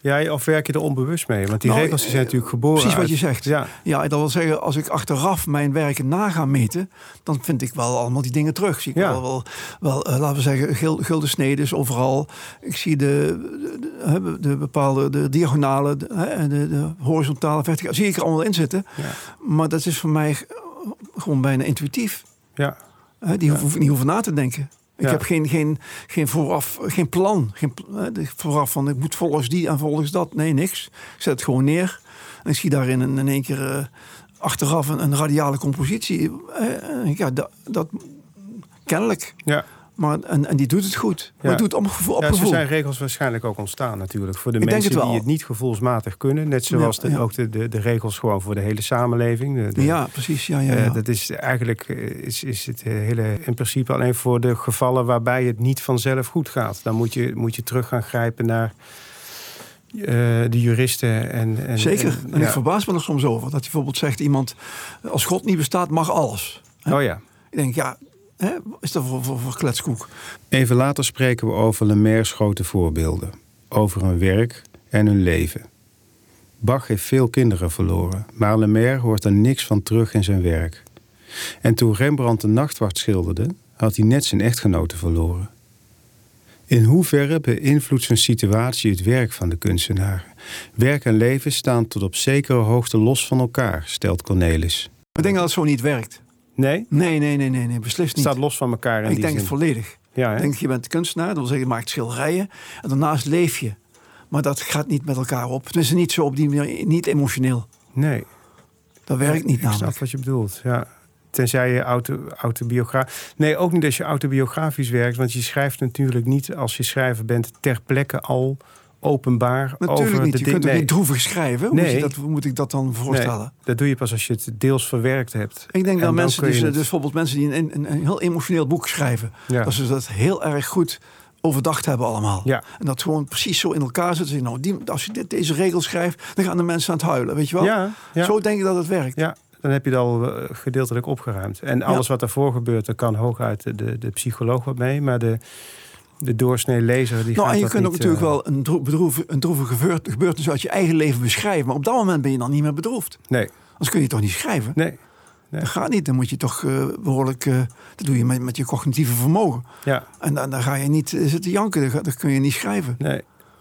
Ja, of werk je er onbewust mee? Want die Nou, regels die zijn eh, natuurlijk geboren. Precies wat je zegt. Ja, Ja, dat wil zeggen, als ik achteraf mijn werken na ga meten, dan vind ik wel allemaal die dingen terug. Zie ik Ja. wel, wel, wel eh, laten we zeggen, gul- gulden snedes overal. Ik zie de, de, de, de bepaalde de diagonale, de, de, de horizontale, verticale, zie ik er allemaal in zitten. ja, Maar dat is voor mij gewoon bijna intuïtief. ja. Die hoef ik niet over na te denken. Ik Ja. heb geen, geen, geen vooraf, geen plan. Geen, vooraf van ik moet volgens die en volgens dat. Nee, niks. Ik zet het gewoon neer. En ik zie daarin in, in één keer eh, achteraf een, een radiale compositie. Eh, ik, ja, dat, dat kennelijk. ja. Maar, en, en die doet het goed. Maar Ja. het doet op gevoel. Op ja zo gevoel. zijn regels waarschijnlijk ook ontstaan natuurlijk. Voor de Ik mensen het die het niet gevoelsmatig kunnen. Net zoals Ja, de, ook de, de, de regels gewoon voor de hele samenleving. De- de- Ja, precies. Ja, ja, Eh, dat is eigenlijk eh, is, is het hele in principe alleen voor de gevallen waarbij het niet vanzelf goed gaat. Dan moet je, moet je terug gaan grijpen naar eh, de juristen. En, en, Zeker. En, ik verbaas me er soms over. Dat je bijvoorbeeld zegt iemand, als God niet bestaat, mag alles. Oh ja. Ik denk, ja, hè, is dat voor, voor, voor kletskoek? Even later spreken we over Lemaire's grote voorbeelden. Over hun werk en hun leven. Bach heeft veel kinderen verloren, maar Lemaire hoort er niks van terug in zijn werk. En toen Rembrandt de Nachtwacht schilderde, had hij net zijn echtgenote verloren. In hoeverre beïnvloedt zijn situatie het werk van de kunstenaar? Werk en leven staan tot op zekere hoogte los van elkaar, stelt Cornelis. Ik denk dat het zo niet werkt. Nee? Nee, nee, nee, nee, nee beslist Het niet. staat los van elkaar in ik die denk het volledig. Ja, hè? Ik denk, je bent kunstenaar, dat wil zeggen, je maakt schilderijen. En daarnaast leef je. Maar dat gaat niet met elkaar op. Tenminste, niet zo op die manier, niet emotioneel. Nee. Dat werkt niet Ik snap namelijk. wat je bedoelt, ja. Tenzij je auto, autobiografisch... Nee, ook niet als je autobiografisch werkt. Want je schrijft natuurlijk niet als je schrijver bent... ter plekke al openbaar Natuurlijk over niet. de Je kunt nee. niet droevig schrijven. Hoe, moet Nee. dat, hoe moet ik dat dan voorstellen? Nee, dat doe je pas als je het deels verwerkt hebt. Ik denk En dat mensen, dus, het- dus bijvoorbeeld mensen die een, een, een heel emotioneel boek schrijven, Ja. dat ze dat heel erg goed overdacht hebben allemaal. Ja. En dat gewoon precies zo in elkaar zit. Nou, die, als je dit, deze regel schrijft, dan gaan de mensen aan het huilen, weet je wel? Ja, ja. Zo denk ik dat het werkt. Ja, dan heb je het al eh, gedeeltelijk opgeruimd. En alles wat daarvoor gebeurt, daar kan hooguit de, de, de psycholoog wat mee. Maar de, de doorsnee lezer, die Nou, gaat en je kunt ook niet, natuurlijk eh, wel een, droe- bedroeve, een droevige gebeurt- gebeurtenis uit je eigen leven beschrijven. Maar op dat moment ben je dan niet meer bedroefd. Nee, Anders kun je het toch niet schrijven? nee. Dat gaat niet. Dan moet je toch eh, behoorlijk... eh, dat doe je met, met je cognitieve vermogen. Ja, En dan, dan ga je niet zitten janken. Dat, kun je niet schrijven. nee.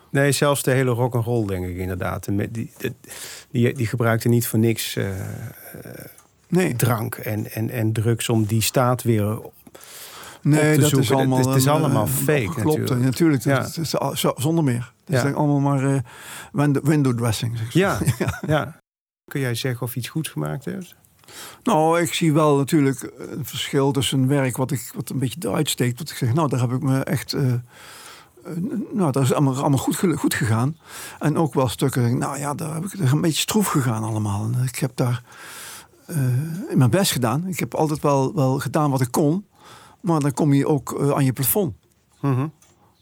Nee, zelfs de hele rock and roll denk ik inderdaad. Die, die, die, die gebruikte niet voor niks Nee, drank en, en, en drugs om die staat weer... nee dat zoeken. is allemaal... Het is- het is allemaal eh, fake Klopt, natuurlijk. Ja. Dat is, zonder meer. Het is allemaal maar eh, window, dressing. zeg ze. Ja, ja. Kun jij zeggen of iets goed gemaakt heeft? Nou, ik zie wel natuurlijk een verschil tussen werk wat, ik, wat een beetje eruit steekt. Wat ik zeg, nou, daar heb ik me echt... eh, eh, nou, dat is allemaal, allemaal goed, goed gegaan. En ook wel stukken, nou ja, daar heb ik een beetje stroef gegaan allemaal. En ik heb daar eh, mijn best gedaan. Ik heb altijd wel, wel gedaan wat ik kon. Maar dan kom je ook eh, aan je plafond. Mhm.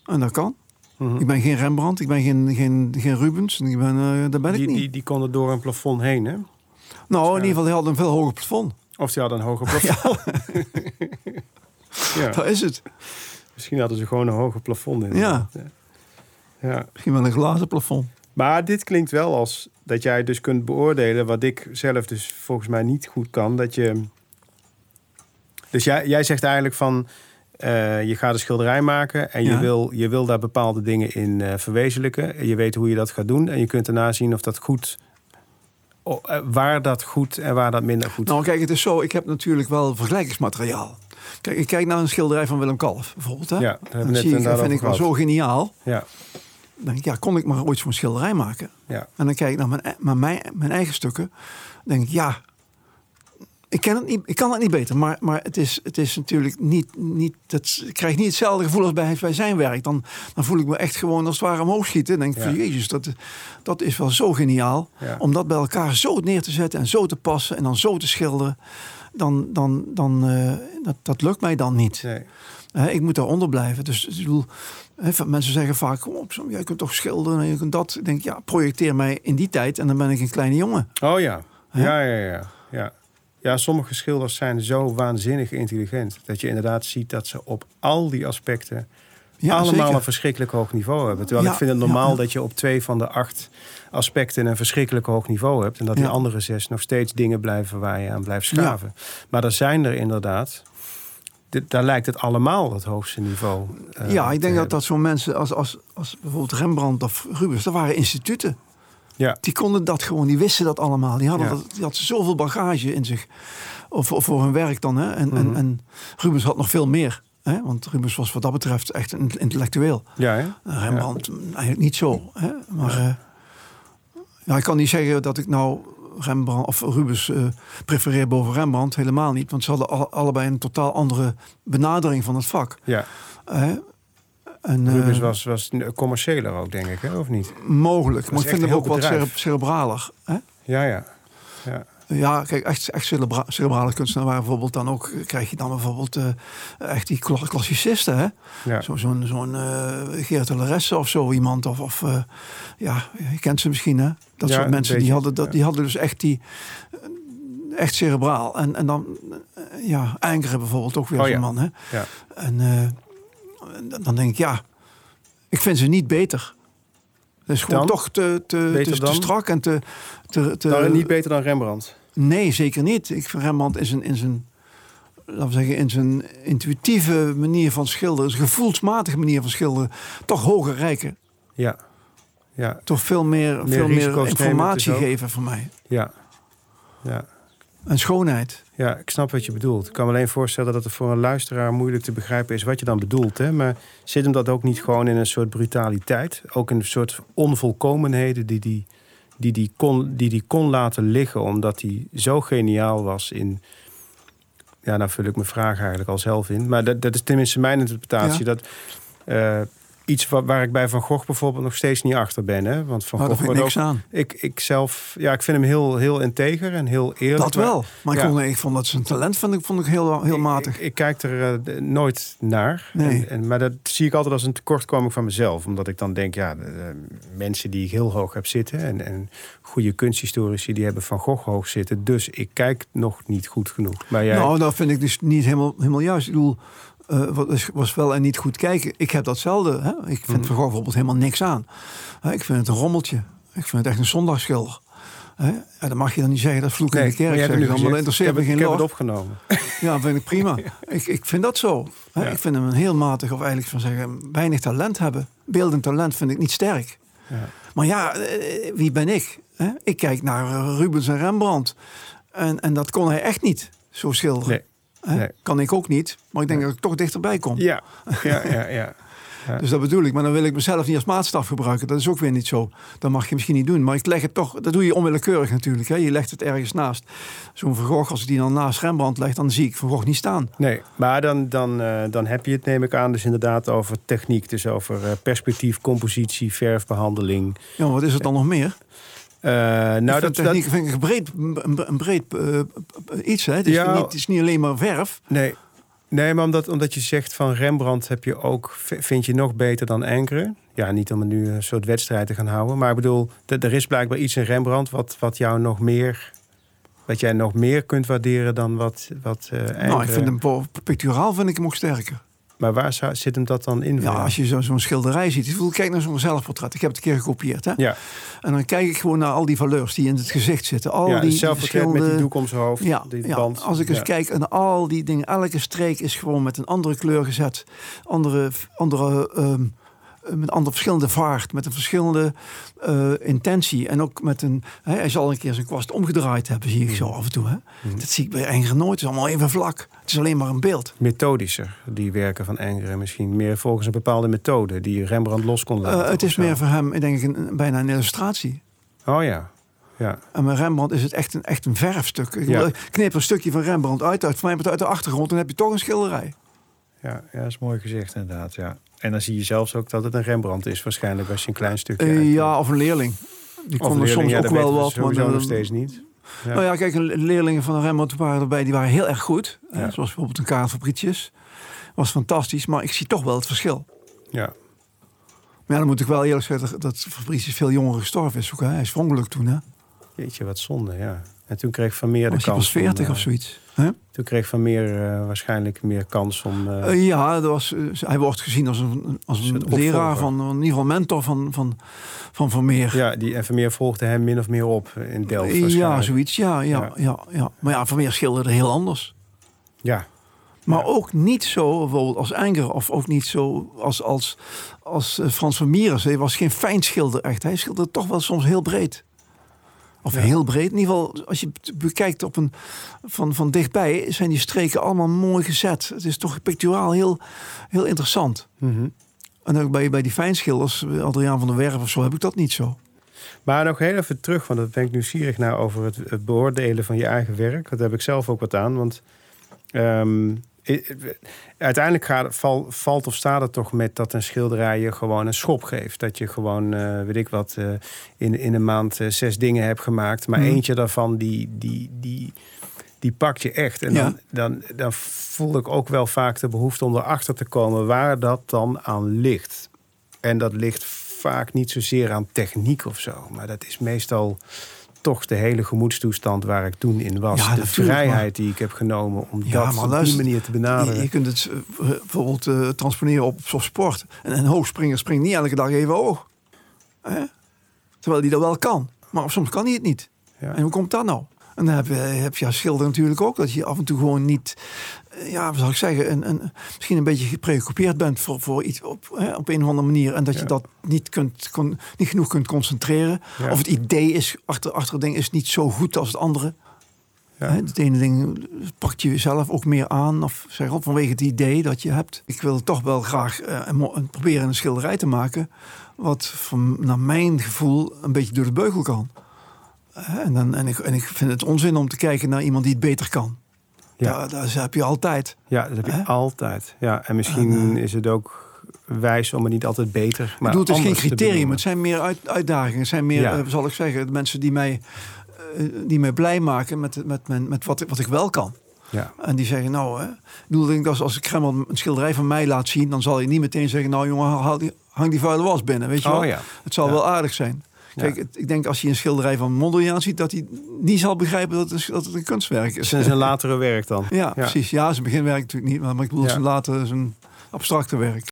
En dat kan. Mhm. Ik ben geen Rembrandt, ik ben geen, geen, geen Rubens. Ik ben, eh, daar ben ik Die, niet. die, die konden door een plafond heen, hè? nou, in ieder geval, hij had een veel hoger plafond. Of die hadden een hoger plafond. Ja. Dat is het. Misschien hadden ze gewoon een hoger plafond in. Ja. ja. Misschien wel een glazen plafond. Maar dit klinkt wel als dat jij dus kunt beoordelen... wat ik zelf dus volgens mij niet goed kan. Dat je... Dus jij, jij zegt eigenlijk van... eh, je gaat een schilderij maken en je, wil, je wil daar bepaalde dingen in eh, verwezenlijken. En je weet hoe je dat gaat doen. En je kunt daarna zien of dat goed... eh, waar dat goed en waar dat minder goed Nou, kijk, het is zo. Ik heb natuurlijk wel vergelijkingsmateriaal. Kijk, ik kijk naar een schilderij van Willem Kalf, bijvoorbeeld. Hè? Ja, we Dan net zie ik, dat vind ik wel zo geniaal. Ja, Dan denk ik, ja, kon ik maar ooit zo'n schilderij maken? ja. En dan kijk ik naar mijn, e- naar mijn, mijn eigen stukken. Dan denk ik, ja, ik, ken het niet, ik kan het niet beter. Maar, maar het, is, het is natuurlijk niet, niet dat, ik krijg niet hetzelfde gevoel als bij, bij zijn werk. Dan, dan voel ik me echt gewoon als het ware omhoog schieten. Dan denk ik, Ja. van, jezus, dat, dat is wel zo geniaal. Ja. Om dat bij elkaar zo neer te zetten en zo te passen en dan zo te schilderen. Dan, dan, dan, eh, dat, dat lukt mij dan niet. Nee. Ik moet daaronder blijven. Dus ik bedoel, mensen zeggen vaak: kom op, Sam, jij kunt toch schilderen en je kunt dat. Ik denk, ja, projecteer mij in die tijd en dan ben ik een kleine jongen. Oh ja. Ja, ja, ja, ja. Ja, sommige schilders zijn zo waanzinnig intelligent. Dat je inderdaad ziet dat ze op al die aspecten Ja, allemaal zeker. een verschrikkelijk hoog niveau hebben. Terwijl Ja, ik vind het normaal ja, dat je op twee van de acht aspecten een verschrikkelijk hoog niveau hebt. En dat die andere zes nog steeds dingen blijven waar je aan blijft schaven. Maar er zijn er inderdaad. dit- Daar lijkt het allemaal het hoogste niveau. eh, ja, ik denk dat hebben. dat zo'n mensen als, als, als bijvoorbeeld Rembrandt of Rubens, dat waren instituten. Ja. Die konden dat gewoon, die wisten dat allemaal. Die hadden, Ja. dat, die hadden zoveel bagage in zich. Of, of voor hun werk dan. Hè? En, Mhm. en, en Rubens had nog veel meer. Hè? Want Rubens was wat dat betreft echt een intellectueel. Ja, hè? Uh, Rembrandt eigenlijk niet zo. Hè? Maar eh, ja, ik kan niet zeggen dat ik nou Rembrandt of Rubens eh, prefereer boven Rembrandt. Helemaal niet. Want ze hadden alle- allebei een totaal andere benadering van het vak. ja. Hè? En, eh, Rubens was, was commerciëler ook, denk ik, hè? of niet? mogelijk. Maar ik vind hem ook wat bedrijf. cere- cerebraler. Hè? Ja, ja. ja. Ja, kijk, echt, echt cerebra cerebrale kunstenaar waren bijvoorbeeld dan ook... krijg je dan bijvoorbeeld eh, echt die kla- klassicisten, hè? ja. Zo- Zo'n zo'n eh Geert de Laresse of zo iemand. Of, of eh, ja, je kent ze misschien, hè? Dat Ja, soort mensen, die hadden, dat, ja. die hadden dus echt die... eh, Echt cerebraal. En, en dan, eh, ja, Enkeren bijvoorbeeld ook weer Oh, zo'n ja. man, hè? Ja. En eh, dan denk ik, ja, ik vind ze niet beter. Het is gewoon Dan? toch te, te, te, strak en te... te, te Nou, niet beter dan Rembrandt. Nee, zeker niet. Ik vind Rembrandt in zijn, in zijn, laten we zeggen, in zijn intuïtieve manier van schilderen, zijn gevoelsmatige manier van schilderen, toch hoger rijken. Ja. Ja, Toch veel meer, Meer veel meer informatie geven voor mij. ja. Ja. En schoonheid. Ja, ik snap wat je bedoelt. Ik kan me alleen voorstellen dat het voor een luisteraar moeilijk te begrijpen is wat je dan bedoelt. Hè? Maar zit hem dat ook niet gewoon in een soort brutaliteit? Ook in een soort onvolkomenheden die die, die, die, kon, die die kon laten liggen, omdat hij zo geniaal was in. Ja, nou vul ik mijn vraag eigenlijk al zelf in. Maar dat, dat is tenminste mijn interpretatie. Ja. Dat eh, iets waar, waar ik bij Van Gogh bijvoorbeeld nog steeds niet achter ben. Hè? Want Van daar Gogh wordt niks ook, aan. ik, ik zelf, ja, ik vind hem heel, heel integer en heel eerlijk. Dat wel. Maar ik, vond, ik vond dat zijn talent vond ik, vond ik heel, heel matig. Ik, ik kijk er eh, nooit naar. Nee. En, en, maar dat zie ik altijd als een tekortkoming van mezelf. Omdat ik dan denk, ja, de, de mensen die ik heel hoog heb zitten... en, en goede kunsthistorici, die hebben Van Gogh hoog zitten. Dus ik kijk nog niet goed genoeg. Maar jij, Nou, dat vind ik dus niet helemaal, helemaal juist. Ik bedoel, eh, was wel en niet goed kijken. Ik heb datzelfde. Hè? Ik vind. Van Gogh bijvoorbeeld helemaal niks aan. Ik vind het een rommeltje. Ik vind het echt een zondagsschilder. Ja, dan mag je dan niet zeggen, dat vloek in de kerk. Zeg dan, interesseert heb, me geen ik heb het opgenomen. Ja, vind ik prima. ik, ik vind dat zo. Hè? Ja. Ik vind hem een heel matig, of eigenlijk van zeggen, weinig talent hebben. Beeldend talent vind ik niet sterk. Ja. Maar ja, eh, wie ben ik? Hè? Ik kijk naar eh, Rubens en Rembrandt. En, en dat kon hij echt niet, zo schilderen. Nee. Nee. Kan ik ook niet, maar ik denk dat ik toch dichterbij kom. Ja, ja, ja. ja. Ja. Dus dat bedoel ik. Maar dan wil ik mezelf niet als maatstaf gebruiken. Dat is ook weer niet zo. Dat mag je misschien niet doen. Maar ik leg het toch, dat doe je onwillekeurig natuurlijk. Hè? Je legt het ergens naast. Zo'n Van Gogh, als ik die dan naast Rembrandt leg, dan zie ik Van Gogh niet staan. Nee, maar dan, dan, eh, dan heb je het, neem ik aan, dus inderdaad over techniek. Dus over eh, perspectief, compositie, verfbehandeling. Ja, wat is het dan nog meer? Eh, nou, dat, techniek dat, vind ik een breed, een, breed eh, eh, iets. Hè? Het, is Ja. niet, het is niet alleen maar verf. Nee, nee maar omdat, omdat je zegt van Rembrandt heb je ook, vind je nog beter dan Enkeren. Ja, niet om nu een soort wedstrijd te gaan houden. Maar ik bedoel, er is blijkbaar iets in Rembrandt wat, wat jou nog meer... Wat jij nog meer kunt waarderen dan wat, wat Enkeren... Nou, ik vind hem picturaal vind ik hem ook sterker. Maar waar zou, zit hem dat dan in? Ja, als je zo- zo'n schilderij ziet. Ik bedoel, kijk naar zo'n zelfportret. Ik heb het een keer gekopieerd. Hè? Ja, En dan kijk ik gewoon naar al die valeurs die in het gezicht zitten. Al ja die zelfportret met die doek om zijn hoofd, Ja, die ja, band. als ik eens kijk naar al die dingen, elke streek is gewoon met een andere kleur gezet. Andere, andere, ehm, met andere verschillende vaart, met een verschillende eh, intentie. En ook met een, hè, hij zal een keer zijn kwast omgedraaid hebben, zie ik zo af en toe. Hè. Dat zie ik bij Enger nooit, het is allemaal even vlak. Het is alleen maar een beeld. Methodischer, die werken van Engeren misschien. Meer volgens een bepaalde methode die Rembrandt los kon laten. Eh, het is meer voor hem, ik denk, een, bijna een illustratie. Oh ja, ja. En met Rembrandt is het echt een, echt een verfstuk. Ik Ja. knip een stukje van Rembrandt uit, uit, van mij uit de achtergrond, dan heb je toch een schilderij. Ja, ja, dat is mooi gezegd inderdaad. Ja. En dan zie je zelfs ook dat het een Rembrandt is, waarschijnlijk als je een klein stukje. Eh, uitknipt. ja, of een leerling. Die kon er soms ja, ook wel wat. Maar dan- nog steeds niet. Ja. Nou ja, kijk, leerlingen van Rembrandt waren erbij, die waren heel erg goed. Ja. Zoals bijvoorbeeld een Karel Fabricius. Was fantastisch, maar ik zie toch wel het verschil. Ja. Maar dan moet ik wel eerlijk zeggen dat Fabricius veel jonger gestorven is. Ook, hè. Hij is verongelukt toen, hè? Jeetje, wat zonde, ja. En toen kreeg Van Meer de Was hij kans. pas 40 om, eh, of zoiets. Toen kreeg Van Meer eh, waarschijnlijk meer kans om... eh, ja, dat was, hij wordt gezien als een, als een leraar, van, in ieder geval mentor van, van, van Vermeer. ja, die, en Van Meer volgde hem min of meer op in Delft. ja, zoiets. Ja, ja, ja. Ja, Maar ja, Vermeer schilderde heel anders. Ja, Maar Ja. ook niet zo bijvoorbeeld als Enger. Of ook niet zo als, als, als Frans van Mieres. Hij was geen fijn schilder echt. Hij schilderde toch wel soms heel breed. Of Ja. heel breed. In ieder geval, als je het bekijkt op een, van, van dichtbij... zijn die streken allemaal mooi gezet. Het is toch picturaal heel, heel interessant. Mhm. En ook bij, bij die fijnschilders, eh, Adriaan van der Werf of zo... heb ik dat niet zo. Maar nog heel even terug, want dat ben ik nieuwsgierig naar over het, het beoordelen van je eigen werk. Daar heb ik zelf ook wat aan. Want i- uiteindelijk gaat, val, valt of staat het toch met dat een schilderij je gewoon een schop geeft. Dat je gewoon, eh, weet ik wat, eh, in, in een maand eh, zes dingen hebt gemaakt. Maar Mhm. eentje daarvan, die, die, die, die pakt je echt. En Ja. dan, dan, dan voel ik ook wel vaak de behoefte om erachter te komen waar dat dan aan ligt. En dat ligt vaak niet zozeer aan techniek of zo. Maar dat is meestal toch de hele gemoedstoestand waar ik toen in was. Ja, de vrijheid die ik heb genomen om Ja, dat maar op luister, die manier te Je, benaderen. je kunt het eh, bijvoorbeeld eh, transponeren op, op sport. En een hoogspringer springt niet elke dag even hoog. Hè? Terwijl hij dat wel kan. Maar soms kan hij het niet. Ja. En hoe komt dat nou? En dan heb je, heb je als schilder natuurlijk ook. Dat je af en toe gewoon niet, eh, ja, wat zal ik zeggen, een, een, misschien een beetje gepreoccupeerd bent voor, voor iets op, hè, op een of andere manier. En dat je dat niet, kunt, kon, niet genoeg kunt concentreren. Ja. Of het idee is, achter, achter het ding is niet zo goed als het andere. Ja. Hè, Het ene ding pakt je zelf ook meer aan. Of zeg op, vanwege het idee dat je hebt. Ik wil toch wel graag eh, een- proberen een schilderij te maken. Wat van, naar mijn gevoel een beetje door de beugel kan. En, dan, en, ik, en ik vind het onzin om te kijken naar iemand die het beter kan. Ja. Daar, daar heb je altijd. Ja, dat heb je Hè? altijd. Ja, en misschien En, is het ook wijs om het niet altijd beter. Maar ik bedoel, het is geen anders te criterium. benoemen. Het zijn meer uit, uitdagingen. Het zijn meer, Ja. eh, zal ik zeggen, de mensen die mij, eh, die mij blij maken met, met, met, met wat, ik- wat ik wel kan. Ja, En die zeggen, nou, hè, ik bedoel, ik denk dat als ik Kreml een schilderij van mij laat zien, dan zal je niet meteen zeggen, nou jongen, haal die, hang die vuile was binnen, weet je wel? Oh ja. Het zal Ja. wel aardig zijn. Kijk, Ja. het- ik denk als je een schilderij van Mondriaan ziet, dat hij niet zal begrijpen dat het, een- dat het een kunstwerk is. Het is een latere werk dan. Ja, precies. Ja, zijn beginwerk natuurlijk niet, maar ik bedoel, Ja. zijn later zijn abstracte werk.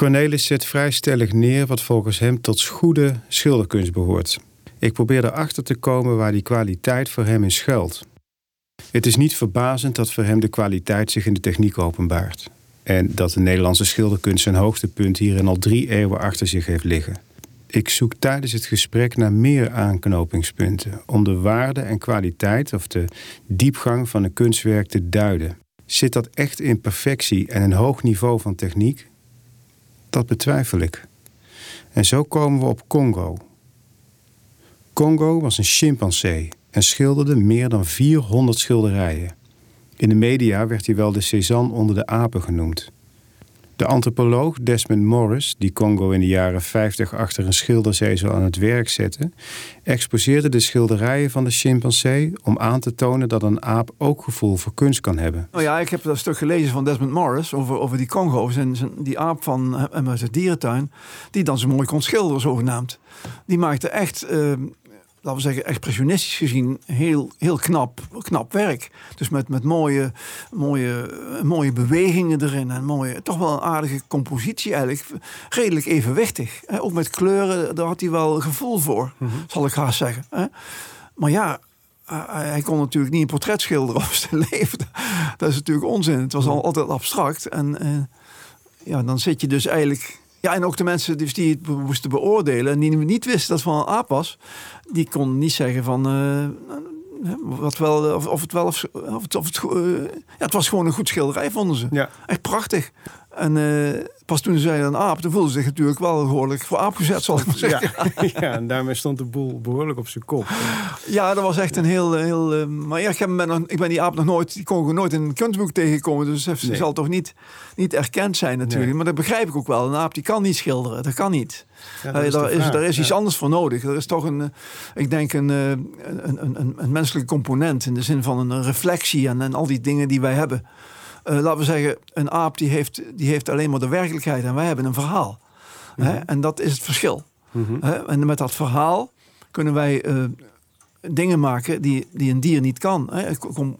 Cornelis zet vrij stellig neer wat volgens hem tot goede schilderkunst behoort. Ik probeer erachter te komen waar die kwaliteit voor hem in schuilt. Het is niet verbazend dat voor hem de kwaliteit zich in de techniek openbaart. En dat de Nederlandse schilderkunst zijn hoogtepunt hierin al drie eeuwen achter zich heeft liggen. Ik zoek tijdens het gesprek naar meer aanknopingspunten om de waarde en kwaliteit of de diepgang van een kunstwerk te duiden. Zit dat echt in perfectie en een hoog niveau van techniek? Dat betwijfel ik. En zo komen we op Congo. Congo was een chimpansee en schilderde meer dan 400 schilderijen. In de media werd hij wel de Cézanne onder de apen genoemd. De antropoloog Desmond Morris, die Congo in de jaren 50 achter een schilderzezel aan het werk zette, exposeerde de schilderijen van de chimpansee om aan te tonen dat een aap ook gevoel voor kunst kan hebben. Nou ja, ik heb dat stuk gelezen van Desmond Morris over, over die zijn, die aap van hem uit de dierentuin, die dan zo mooi kon schilderen, zogenaamd. Die maakte echt, eh, laten we zeggen, expressionistisch gezien heel, heel knap, knap werk. Dus met, met mooie, mooie, mooie bewegingen erin en mooie, toch wel een aardige compositie eigenlijk. Redelijk evenwichtig. Hè? Ook met kleuren, daar had hij wel gevoel voor, zal ik haast zeggen. Hè? Maar ja, hij kon natuurlijk niet een portret schilderen over zijn leven. Dat is natuurlijk onzin. Het was al, altijd abstract. En uh, ja, dan zit je dus eigenlijk. Ja, en ook de mensen dus die het moesten beoordelen en die niet wisten dat het van een aap was, die konden niet zeggen van. Uh, wat wel, of, of het wel, of, of het, of het, uh, ja, het was gewoon een goed schilderij, vonden ze. Ja. Echt prachtig. En uh, pas toen ze zeiden een aap, toen voelden ze zich natuurlijk wel behoorlijk voor aap gezet, zal ik maar zeggen. Ja, ja en daarmee stond de boel behoorlijk op zijn kop. Ja, dat was echt een heel... heel uh, maar ja, ik, heb ben nog, ik ben die aap nog nooit, die kon nooit in een kunstboek tegenkomen. Dus ze nee. zal toch niet, niet erkend zijn natuurlijk. Nee. Maar dat begrijp ik ook wel. Een aap die kan niet schilderen, dat kan niet. Ja, dat is daar, is, daar is iets anders voor nodig. Er is toch een, ik denk een, een, een, een, een menselijke component in de zin van een reflectie en, en al die dingen die wij hebben. Uh, laten we zeggen, een aap die heeft, die heeft alleen maar de werkelijkheid en wij hebben een verhaal. Mm -hmm. hè? En dat is het verschil. Mm -hmm. hè? En met dat verhaal kunnen wij uh, dingen maken die, die een dier niet kan.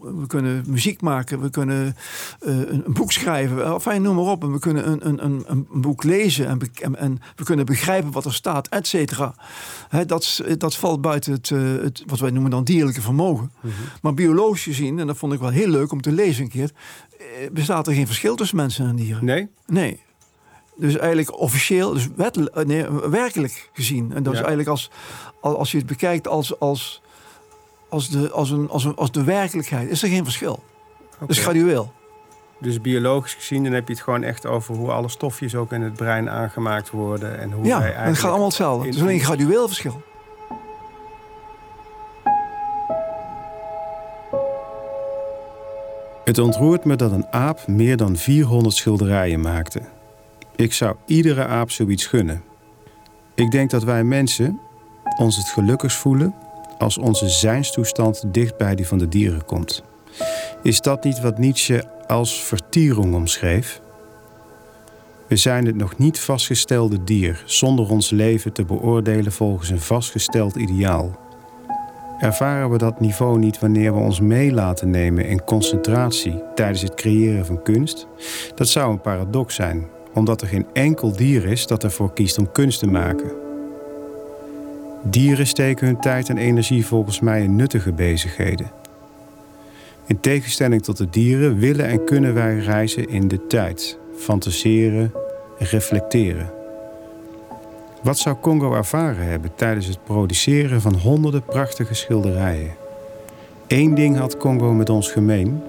We kunnen muziek maken, we kunnen eh, een, boek schrijven, of noem maar op. En we kunnen een, een, een, een boek lezen en, en, en we kunnen begrijpen wat er staat, et cetera. Dat, is- dat valt buiten het, eh, het, wat wij noemen dan dierlijke vermogen. Maar biologisch gezien, en dat vond ik wel heel leuk om te lezen een keer, eh, bestaat er geen verschil tussen mensen en dieren. Nee? Nee. Dus eigenlijk officieel, dus wettelijk, eh, nee, werkelijk gezien. En dat is eigenlijk als, al- als je het bekijkt als, als, als, de, als, een, als, een, als de werkelijkheid, is er geen verschil. Oké. Dus gradueel. Dus biologisch gezien, dan heb je het gewoon echt over hoe alle stofjes ook in het brein aangemaakt worden. En hoe Ja, wij en het eigenlijk... gaat allemaal hetzelfde. Het is alleen gradueel verschil. Het ontroert me dat een aap meer dan 400 schilderijen maakte. Ik zou iedere aap zoiets gunnen. Ik denk dat wij mensen ons het gelukkigst voelen als onze zijnstoestand dicht bij die van de dieren komt. Is dat niet wat Nietzsche als vertierung omschreef? We zijn het nog niet vastgestelde dier zonder ons leven te beoordelen volgens een vastgesteld ideaal. Ervaren we dat niveau niet wanneer we ons mee laten nemen in concentratie tijdens het creëren van kunst? Dat zou een paradox zijn, omdat er geen enkel dier is dat ervoor kiest om kunst te maken. Dieren steken hun tijd en energie volgens mij in nuttige bezigheden. In tegenstelling tot de dieren willen en kunnen wij reizen in de tijd, fantaseren en reflecteren. Wat zou Congo ervaren hebben tijdens het produceren van honderden prachtige schilderijen? Eén ding had Congo met ons gemeen: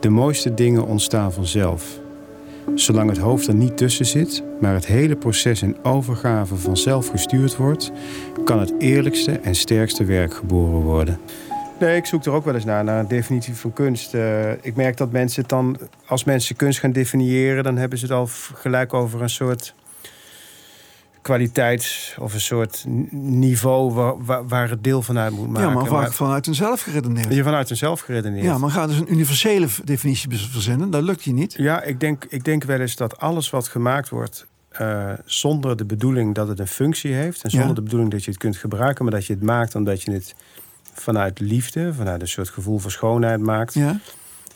de mooiste dingen ontstaan vanzelf. Zolang het hoofd er niet tussen zit, maar het hele proces in overgave vanzelf gestuurd wordt, kan het eerlijkste en sterkste werk geboren worden. Nee, ik zoek er ook wel eens naar, naar een definitie van kunst. Eh, ik merk dat mensen het dan, als mensen kunst gaan definiëren, dan hebben ze het al gelijk over een soort kwaliteit of een soort niveau waar, waar, waar het deel van uit moet maken. ja, maar vaak vanuit een zelf geredeneerd. je vanuit een zelf geredeneerd. Ja, maar ga dus een universele definitie verzinnen. Dat lukt je niet. Ja, ik denk, ik denk wel eens dat alles wat gemaakt wordt. eh, zonder de bedoeling dat het een functie heeft. En zonder Ja. de bedoeling dat je het kunt gebruiken. maar dat je het maakt omdat je het vanuit liefde. vanuit een soort gevoel voor schoonheid maakt. Ja?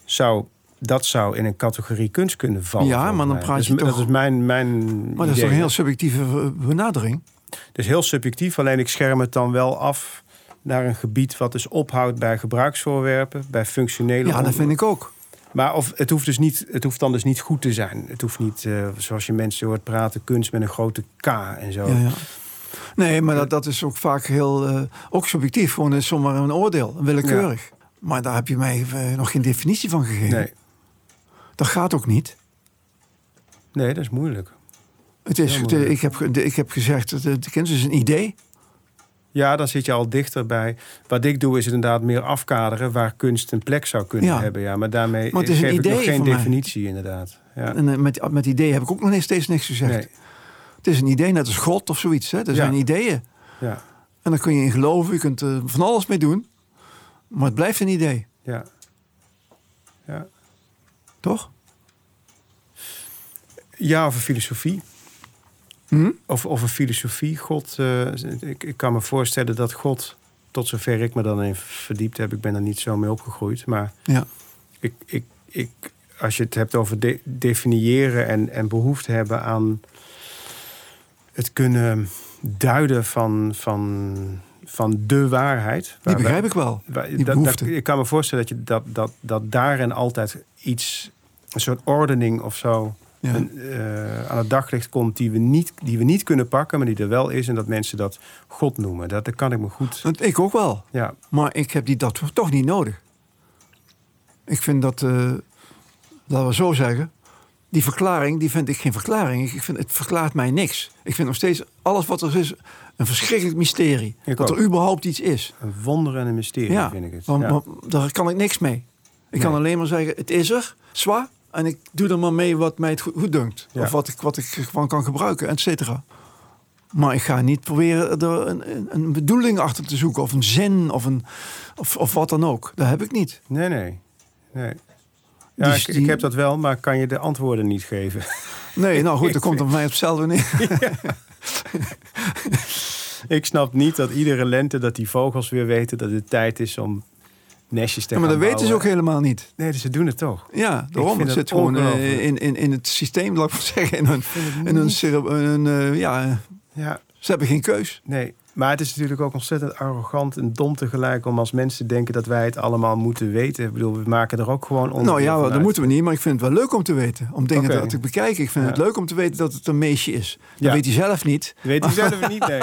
Zou, dat zou in een categorie kunst kunnen vallen. Ja, maar dan praat dat je is, toch- Dat is mijn, mijn Maar dat is toch een heel subjectieve eh, benadering? Het is heel subjectief. Alleen ik scherm het dan wel af naar een gebied wat dus ophoudt bij gebruiksvoorwerpen, bij functionele. Ja, dat vind ik ook. Maar of, het, hoeft dus niet, het hoeft dan dus niet goed te zijn. Het hoeft niet, eh, zoals je mensen hoort praten, kunst met een grote K en zo. Ja, ja. Nee, maar dat, dat is ook vaak heel eh, ook subjectief. Gewoon is zomaar een oordeel, willekeurig. Maar daar heb je mij nog geen definitie van gegeven. Nee, Dat gaat ook niet. nee, dat is moeilijk. Het is, het- moeilijk. ik, heb, ik heb gezegd, de kunst is een idee. Ja, dan zit je al dichter bij. Wat ik doe is het inderdaad meer afkaderen waar kunst een plek zou kunnen Ja. hebben. Ja, maar daarmee Maar het is een geef ik nog geen mij. definitie inderdaad. Ja. En eh, met, met idee heb ik ook nog niet steeds niks gezegd. Nee, Het is een idee, net als God of zoiets. Hè? Er Ja. zijn ideeën. ja, En daar kun je in geloven. Je kunt er van alles mee doen. Maar het blijft een idee. Ja, Toch? ja een filosofie. Hm? Of, een filosofie. God, eh, ik, ik kan me voorstellen dat God, tot zover ik me dan in verdiept heb, ik ben er niet zo mee opgegroeid, maar Ja. ik, ik, ik, als je het hebt over de- definiëren en, en behoefte hebben aan het kunnen duiden van, van, van de waarheid. Die begrijp ik wel. waar- die dat- dat- behoefte. ik kan me voorstellen dat, je dat, dat, dat daarin altijd iets, een soort ordening of zo Ja. een, eh, aan het daglicht komt die we, niet, die we niet kunnen pakken, maar die er wel is. En dat mensen dat God noemen. Dat, dat kan ik me goed. Dat- Ik ook wel. Ja, Maar ik heb die dat toch niet nodig. Ik vind dat, eh, laten we zo zeggen, die verklaring, die vind ik geen verklaring. Ik vind, het verklaart mij niks. Ik vind nog steeds alles wat er is een verschrikkelijk mysterie. Ik dat ook. er überhaupt iets is. een wonder en een mysterie Ja, vind ik het. Want, ja. daar kan ik niks mee. Ik kan alleen maar zeggen, het is er, zwaar. En ik doe er maar mee wat mij het goed, goed dunkt. Ja. Of wat ik, wat ik van kan gebruiken, et cetera. Maar ik ga niet proberen er een, een, bedoeling achter te zoeken. Of een zin, of, een, of, of wat dan ook. Dat heb ik niet. Nee, nee. nee. Ja, Dus ik, heb dat wel, maar kan je de antwoorden niet geven. Nee, nou goed, dan komt voor mij op hetzelfde neer. ik snap niet dat iedere lente dat die vogels weer weten dat het tijd is om nestjes te Ja, maar dat weten ze ook helemaal niet. Nee, dus ze doen het toch. Ja, daarom. Het zit gewoon eh, in, in, in het systeem, laat ik maar zeggen. In hun, in hun, cere- in hun, eh, ja, Ja, ze hebben geen keus. nee. Maar het is natuurlijk ook ontzettend arrogant en dom tegelijk om als mensen te denken dat wij het allemaal moeten weten. Ik bedoel, we maken er ook gewoon onder. Nou ja, dat moeten we niet, maar ik vind het wel leuk om te weten. Om dingen te, te bekijken. Ik vind Ja. het leuk om te weten dat het een meisje is. Dat Ja. weet hij zelf niet. Weet je zelf niet? Nee.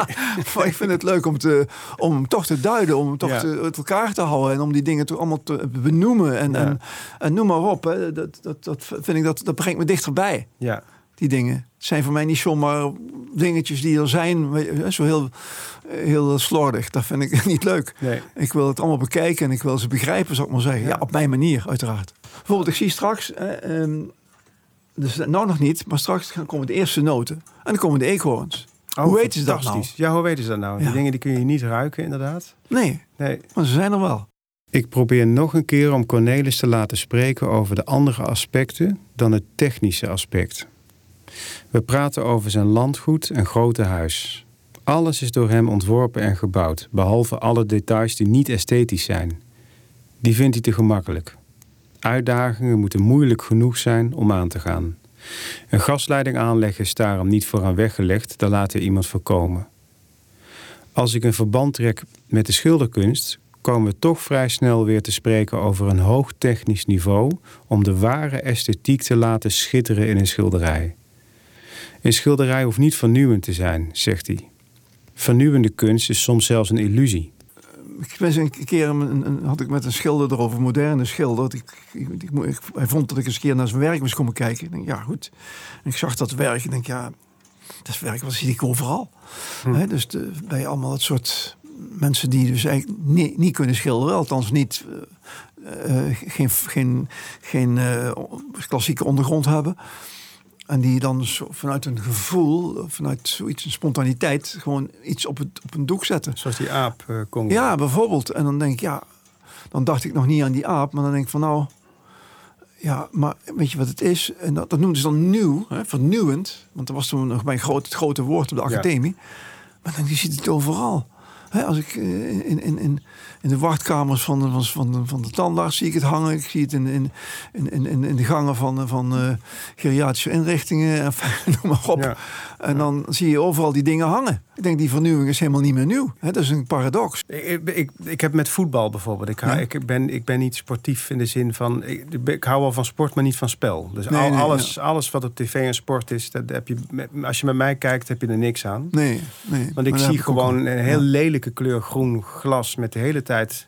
Maar ik vind het leuk om, te, om hem toch te duiden, om hem toch Ja. te, uit elkaar te houden en om die dingen toch allemaal te benoemen. En, en, en noem maar op. Hè. Dat, dat, dat vind ik dat, dat brengt me dichterbij. Ja, die dingen. Het zijn voor mij niet zomaar dingetjes die er zijn, zo heel, heel slordig. Dat vind ik niet leuk. nee. Ik wil het allemaal bekijken en ik wil ze begrijpen, zou ik maar zeggen. Ja, Ja. op mijn manier, uiteraard. Bijvoorbeeld, ik zie straks, eh, ehm, dus nou nog niet, maar straks gaan komen de eerste noten. En dan komen de eekhoorns. Oh, hoe weten ze dat nou? Ja, hoe weten ze dat nou? Ja. Die dingen die kun je niet ruiken, inderdaad. Nee, Nee. maar ze zijn er wel. Ik probeer nog een keer om Cornelis te laten spreken over de andere aspecten dan het technische aspect. We praten over zijn landgoed en grote huis. Alles is door hem ontworpen en gebouwd, behalve alle details die niet esthetisch zijn. Die vindt hij te gemakkelijk. Uitdagingen moeten moeilijk genoeg zijn om aan te gaan. Een gasleiding aanleggen is daarom niet voor aan weggelegd, daar laat hij iemand voorkomen. Als ik een verband trek met de schilderkunst, komen we toch vrij snel weer te spreken over een hoog technisch niveau om de ware esthetiek te laten schitteren in een schilderij. Een schilderij hoeft niet vernieuwend te zijn, zegt hij. Vernieuwende kunst is soms zelfs een illusie. Ik ben eens een keer een, een- had ik met een schilder erover, een moderne schilder. Ik, ik, ik, hij vond dat ik eens een keer naar zijn werk moest komen kijken. Ik denk, ja, goed. En ik zag dat werk. Ik denk, ja, dat werk wat zie ik overal. Dus de, bij allemaal dat soort mensen die dus eigenlijk niet, niet kunnen schilderen, althans niet. eh, eh, geen geen, geen eh, klassieke ondergrond hebben. En die dan zo vanuit een gevoel, vanuit zoiets, een spontaniteit, gewoon iets op, het, op een doek zetten. Zoals die aap eh Congo. Ja, bijvoorbeeld. En dan denk ik, ja, dan dacht ik nog niet aan die aap, maar dan denk ik van nou, ja, maar weet je wat het is? En dat, dat noemden ze dan nieuw, hè, vernieuwend, want dat was toen nog mijn groot, het grote woord op de Ja. academie. Maar dan je ziet het overal. Als ik eh, in, in, in, in de wachtkamers van de, van, de, van de tandarts zie ik het hangen. Ik zie het in, in, in, in, in- de gangen van, van eh, geriatrische inrichtingen. Enfin, noem maar op. Ja. En dan zie je overal die dingen hangen. Ik denk, die vernieuwing is helemaal niet meer nieuw. Hè, dat is een paradox. Ik, ik, ik, heb met voetbal bijvoorbeeld. Ik, hou- Ja. ik, ben, ik ben niet sportief in de zin van. Ik, ik hou wel van sport, maar niet van spel. Dus Nee, al- nee, alles, alles wat op tv en sport is, dat heb je, als je met mij kijkt, heb je er niks aan. Nee, nee. Want ik zie gewoon een heel Ja. lelijke kleur groen glas met de hele tijd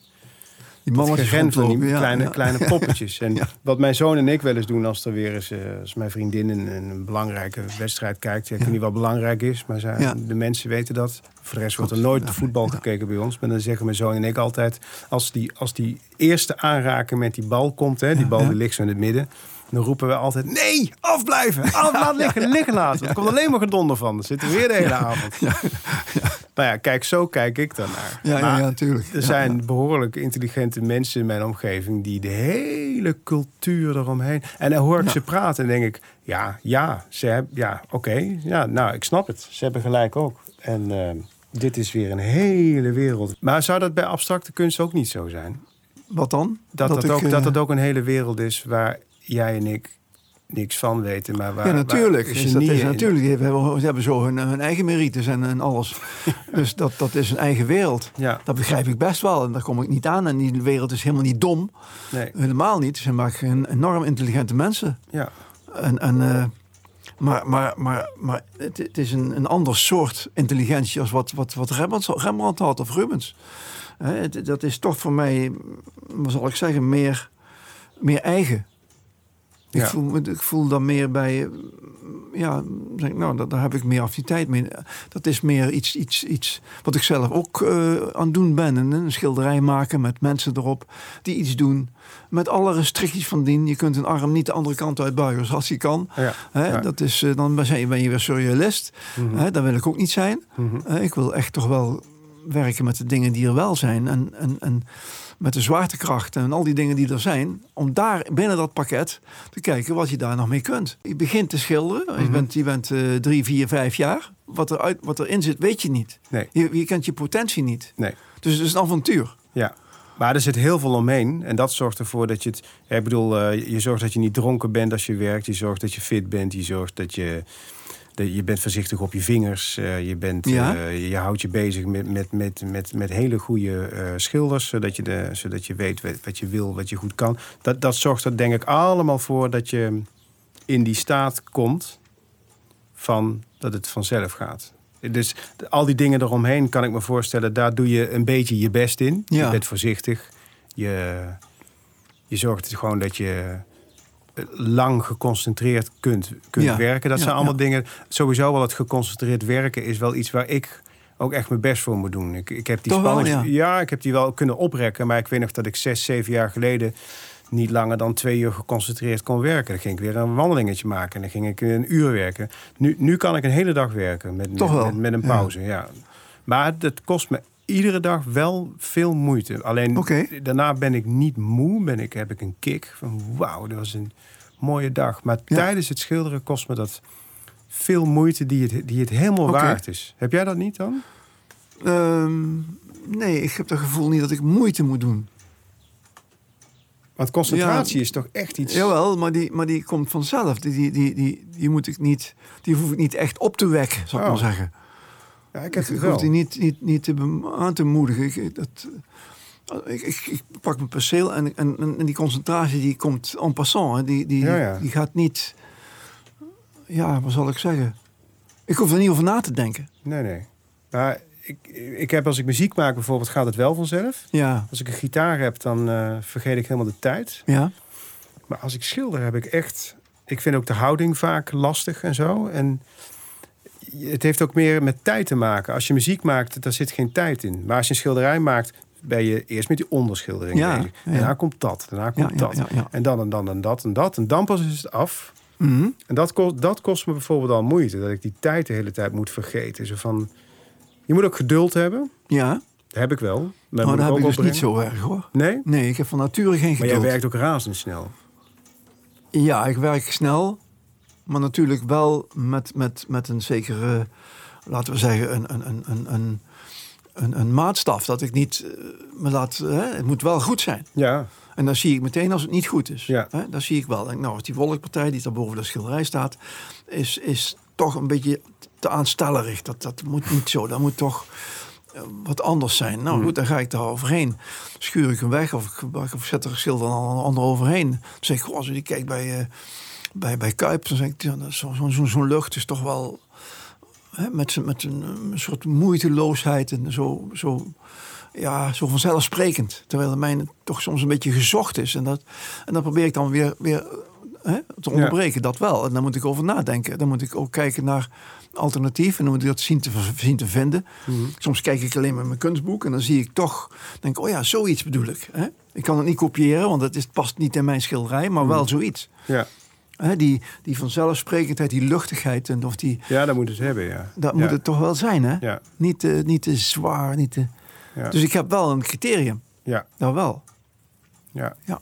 die die ja, kleine, ja. kleine poppetjes. En Ja. wat mijn zoon en ik wel eens doen als er weer eens, eh, als mijn vriendin een, een belangrijke wedstrijd kijkt. Ik weet niet wat belangrijk is, maar zij, de mensen weten dat. Voor de rest wordt er nooit ja. voetbal gekeken bij ons. Maar dan zeggen mijn zoon en ik altijd, als die, als die eerste aanraking met die bal komt, hè, die bal die ligt zo in het midden. Dan roepen we altijd, nee, afblijven, af, laat liggen, liggen laten. Er komt alleen maar gedonder van. Dan zitten we weer de hele avond. Nou ja, kijk, zo kijk ik dan naar. Ja, ja, Maar ja, natuurlijk. er zijn behoorlijk intelligente mensen in mijn omgeving die de hele cultuur eromheen. En dan hoor ik ze praten en denk ik, ja, ja, ze hebben, ja, oké, ja, nou, ik snap het. Ze hebben gelijk ook. En eh, dit is weer een hele wereld. Maar zou dat bij abstracte kunst ook niet zo zijn? Wat dan? Dat dat, ik, ook, eh, dat het ook een hele wereld is waar jij en ik niks van weten, maar waar Ja, natuurlijk. waar Is dat is, natuurlijk. Die hebben, ze hebben zo hun, hun eigen merites en, en alles. dus dat, dat is een eigen wereld. Ja, Dat begrijp ik best wel. En daar kom ik niet aan. En die wereld is helemaal niet dom. nee, Helemaal niet. Ze maken enorm intelligente mensen. ja, En, en, eh, maar maar, maar, maar het, het is een, een ander soort intelligentie als wat, wat, wat Rembrandt, Rembrandt had of Rubens. Het- dat is toch voor mij, wat zal ik zeggen, meer, meer eigen. Ik, Ja. voel, ik voel dan meer bij, eh, ja, nou, daar, daar heb ik meer affiniteit mee. Dat is meer iets, iets, iets wat ik zelf ook eh, aan het doen ben. Een, een schilderij maken met mensen erop die iets doen. Met alle restricties van dien. Je kunt een arm niet de andere kant uitbuigen als hij kan. ja. Hè, Ja. dat is, eh, dan ben je, ben je weer surrealist. Hè, dat wil ik ook niet zijn. Mhm. Ik wil echt toch wel werken met de dingen die er wel zijn. En, en, en met de zwaartekrachten en al die dingen die er zijn. Om daar binnen dat pakket te kijken wat je daar nog mee kunt. Je begint te schilderen. Je Mhm. bent, je bent eh, drie, vier, vijf jaar. Wat, er uit, wat erin zit, weet je niet. Nee. Je, je kent je potentie niet. Nee. Dus het is een avontuur. Ja. Maar er zit heel veel omheen. En dat zorgt ervoor dat je het. Ik bedoel, eh, je zorgt dat je niet dronken bent als je werkt. Je zorgt dat je fit bent. Je zorgt dat je. Je bent voorzichtig op je vingers. eh, je, bent, Ja. eh, je houdt je bezig met, met, met, met, met hele goede eh, schilders. Zodat je, de, zodat je weet wat, wat je wil, wat je goed kan. Dat, dat zorgt er denk ik allemaal voor dat je in die staat komt. van dat het vanzelf gaat. Dus al die dingen eromheen kan ik me voorstellen, daar doe je een beetje je best in. Ja. Je bent voorzichtig. Je, je zorgt gewoon dat je lang geconcentreerd kunt, kunt Ja. werken. Dat Ja, zijn allemaal ja. dingen. Sowieso wel het geconcentreerd werken is wel iets waar ik ook echt mijn best voor moet doen. Ik, ik heb die Toch wel, spanning. ja. ik heb die wel kunnen oprekken. Maar ik weet nog dat ik zes, zeven jaar geleden niet langer dan twee uur geconcentreerd kon werken. Dan ging ik weer een wandelingetje maken. En dan ging ik een uur werken. Nu, nu kan ik een hele dag werken met, met, wel, met, met een pauze. Ja. Maar het kost me iedere dag wel veel moeite. Alleen daarna ben ik niet moe. Ben ik, heb ik een kick van wauw, dat was een mooie dag. Maar Ja. tijdens het schilderen kost me dat veel moeite die het, die het helemaal waard is. Heb jij dat niet dan? Ehm, nee, ik heb het gevoel niet dat ik moeite moet doen. Want concentratie is toch echt iets... Jawel, maar die, maar die komt vanzelf. Die, die, die, die, die, moet ik niet, die hoef ik niet echt op te wekken, zou ik Oh, maar zeggen. Ja, ik heb het ik hoef die niet, niet, niet te aan te moedigen. Ik, dat, eh, ik, ik, ik pak mijn perceel en, en, en die concentratie die komt en passant. Hè. Die, die, Ja, ja. die gaat niet... Ja, wat zal ik zeggen? Ik hoef er niet over na te denken. Nee, nee. Maar ik, ik heb als ik muziek maak bijvoorbeeld, gaat het wel vanzelf. Ja, Als ik een gitaar heb, dan eh, vergeet ik helemaal de tijd. ja. Maar als ik schilder, heb ik echt... Ik vind ook de houding vaak lastig en zo. En het heeft ook meer met tijd te maken. Als je muziek maakt, daar zit geen tijd in. Maar als je een schilderij maakt, ben je eerst met die onderschildering Ja, bezig. ja. Daarna komt dat, daarna komt ja, dat. En dan en dan en dat en dat. En dan pas is het af. Mhm. En dat kost, dat kost me bijvoorbeeld al moeite. Dat ik die tijd de hele tijd moet vergeten. Zo van, je moet ook geduld hebben. Ja, Dat heb ik wel. Maar maar moet dat heb ik dus niet zo erg hoor. Nee? Nee, ik heb van nature geen Maar geduld. jij werkt ook razendsnel. Ja, ik werk snel. Maar natuurlijk wel met, met, met een zekere, laten we zeggen, een, een, een, een, een, een, een maatstaf. Dat ik niet eh, me laat. Hè, het moet wel goed zijn. Ja, En dan zie ik meteen als het niet goed is. Ja. Hè, dan zie ik wel. Denk, nou, als die wolkpartij die daar boven de schilderij staat, is, is toch een beetje te aanstellerig. Dat, dat moet niet zo. Dat moet toch eh, wat anders zijn. Nou goed, dan ga ik daar overheen. Schuur ik hem weg of zet er een schilder dan ander overheen. Dan zeg ik, goh, als je kijkt bij, eh, bij, bij Kuip, dan zeg ik, ja, is zo- zo- zo- zo'n lucht is toch wel hè, met, met een, een soort moeiteloosheid en zo, zo, ja, zo vanzelfsprekend. Terwijl de mijne toch soms een beetje gezocht is. En dat, en dat probeer ik dan weer, weer hè, te onderbreken, dat wel. En dan moet ik over nadenken. Dan moet ik ook kijken naar alternatieven. En dan moet ik dat zien te, zien te vinden. Soms kijk ik alleen maar mijn kunstboek en dan zie ik toch, denk oh ja, zoiets bedoel ik. Hè? Ik kan het niet kopiëren, want het is, past niet in mijn schilderij, maar wel zoiets. ja. Hè? Die, die vanzelfsprekendheid, die luchtigheid, en of die, ja dat moet het hebben, ja. dat ja. moet het toch wel zijn, hè? Ja, Niet, te, niet te zwaar, niet te... ja. Dus ik heb wel een criterium, ja, dat wel. ja. Ja.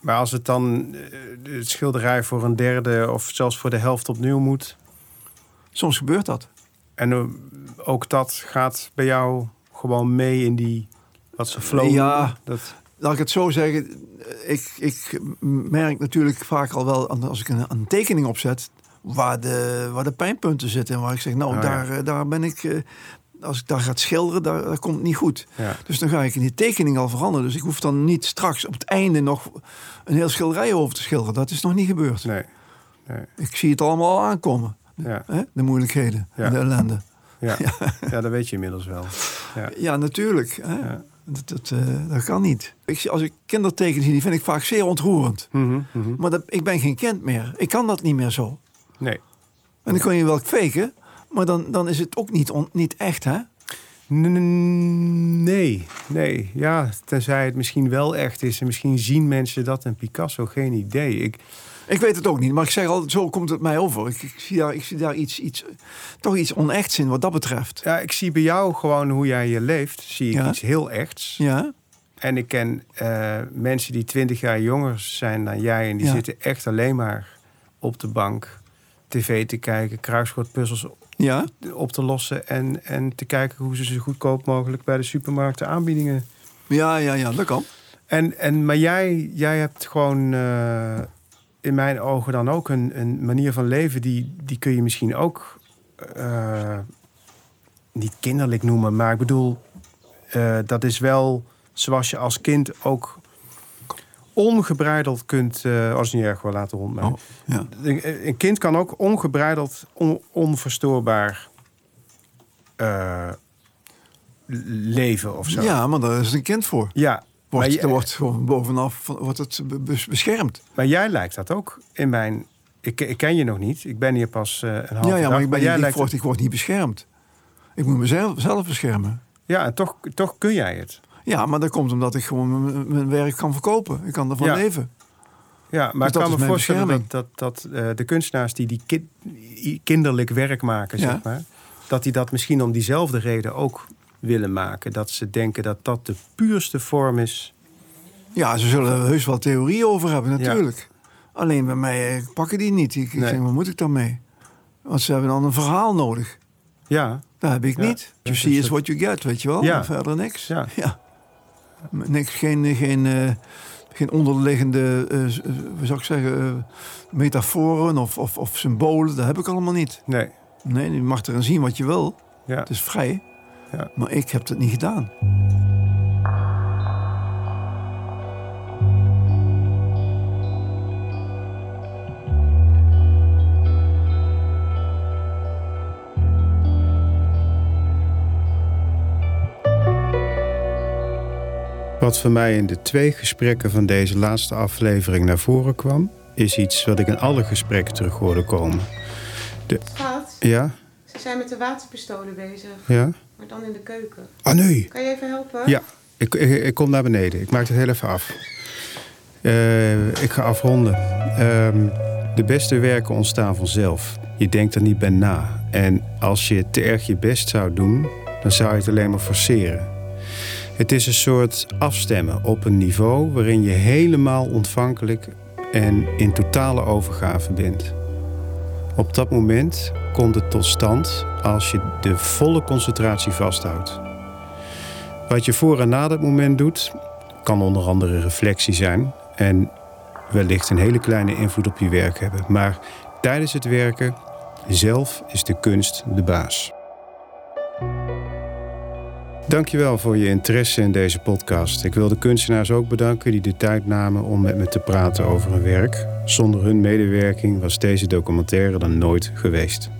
Maar als het dan eh, het schilderij voor een derde of zelfs voor de helft opnieuw moet... Soms gebeurt dat. en eh, ook dat gaat bij jou gewoon mee in die... wat ze flow Ja. Dat, Laat ik het zo zeggen, ik, ik merk natuurlijk vaak al wel als ik een, een tekening opzet, waar de, waar de pijnpunten zitten. En waar ik zeg, nou, Oh, daar, eh, daar ben ik, eh, als ik daar ga schilderen, daar, daar komt het niet goed. ja. Dus dan ga ik in die tekening al veranderen. Dus ik hoef dan niet straks op het einde nog een heel schilderij over te schilderen. Dat is nog niet gebeurd. Nee, nee, Ik zie het allemaal al aankomen. ja, Hè? De moeilijkheden, de ellende. ja. ja, dat weet je inmiddels wel. Ja. Ja, natuurlijk. Hè? Dat, dat, eh, dat kan niet. Ik, als ik kindertekens zie, die vind ik vaak zeer ontroerend. Mhm, mhm. Maar dat, ik ben geen kind meer. Ik kan dat niet meer zo. Nee. En dan kun je wel faken, maar dan, dan is het ook niet, on- niet echt, hè? Nee, nee. Ja, tenzij het misschien wel echt is. En misschien zien mensen dat en Picasso, geen idee. Ik, Ik weet het ook niet, maar ik zeg altijd, zo komt het mij over. Ik, ik zie daar, ik zie daar iets, iets, toch iets onechts in wat dat betreft. Ja, ik zie bij jou gewoon hoe jij je leeft, zie ik Ja. iets heel echts. Ja, En ik ken eh, mensen die twintig jaar jonger zijn dan jij... en die Ja. zitten echt alleen maar op de bank tv te kijken... kruiswoordpuzzels ja, op te lossen... En, en te kijken hoe ze zo goedkoop mogelijk bij de supermarkten aanbiedingen... ja, ja, ja, dat kan. En, en, maar jij, jij hebt gewoon eh, in mijn ogen dan ook een, een manier van leven... die, die kun je misschien ook eh, niet kinderlijk noemen... maar ik bedoel, eh, dat is wel zoals je als kind ook ongebreideld kunt... eh als het niet erg wil laten rond. Oh, ja. Een, een kind kan ook ongebreideld, on- onverstoorbaar eh, leven of zo. ja, maar daar is een kind voor. ja. Wordt, er wordt gewoon bovenaf wordt het be- be- beschermd. Maar jij lijkt dat ook in mijn. Ik, ik ken je nog niet. Ik ben hier pas eh, een half Ja, ja, dag, maar ik, ben, jij lijkt word, ik word niet beschermd. Ik moet mezelf zelf beschermen. Ja, en toch, toch kun jij het. Ja, maar dat komt omdat ik gewoon mijn, mijn werk kan verkopen. Ik kan ervan Ja. leven. Ja, maar Dus ik kan me voorstellen dat, bescherming. dat, dat eh, de kunstenaars die die kinderlijk werk maken, Ja. zeg maar, dat die dat misschien om diezelfde reden ook willen maken. Dat ze denken dat dat de puurste vorm is. Ja, ze zullen er heus wel theorieën over hebben, Ja. natuurlijk. Alleen bij mij eh, pakken die niet. Ik, ik Nee. denk, wat moet ik daarmee? Want ze hebben dan een verhaal nodig. Ja, Dat heb ik Ja. niet. You see is what you get, weet je wel? Ja. Verder niks. Ja. Niks, geen, geen, eh, geen onderliggende, eh, eh, hoe zou ik zeggen, eh, metaforen of, of, of symbolen. Dat heb ik allemaal niet. nee. Nee, je mag erin zien wat je wil. Ja. Het is vrij. Ja. Maar ik heb het niet gedaan. Wat voor mij in de twee gesprekken van deze laatste aflevering naar voren kwam, is iets wat ik in alle gesprekken terug hoorde komen. Schat, Ja? ze zijn met de waterpistolen bezig, Ja? Maar dan in de keuken. Ah, nee. Kan je even helpen? Ja, ik, ik, ik kom naar beneden. Ik maak het heel even af. Eh, ik ga afronden. Ehm, de beste werken ontstaan vanzelf. Je denkt er niet bij na. En als je te erg je best zou doen, dan zou je het alleen maar forceren. Het is een soort afstemmen op een niveau waarin je helemaal ontvankelijk en in totale overgave bent. Op dat moment komt het tot stand als je de volle concentratie vasthoudt. Wat je voor en na dat moment doet, kan onder andere reflectie zijn en wellicht een hele kleine invloed op je werk hebben. Maar tijdens het werken zelf is de kunst de baas. Dankjewel voor je interesse in deze podcast. Ik wil de kunstenaars ook bedanken die de tijd namen om met me te praten over hun werk. Zonder hun medewerking was deze documentaire dan nooit geweest.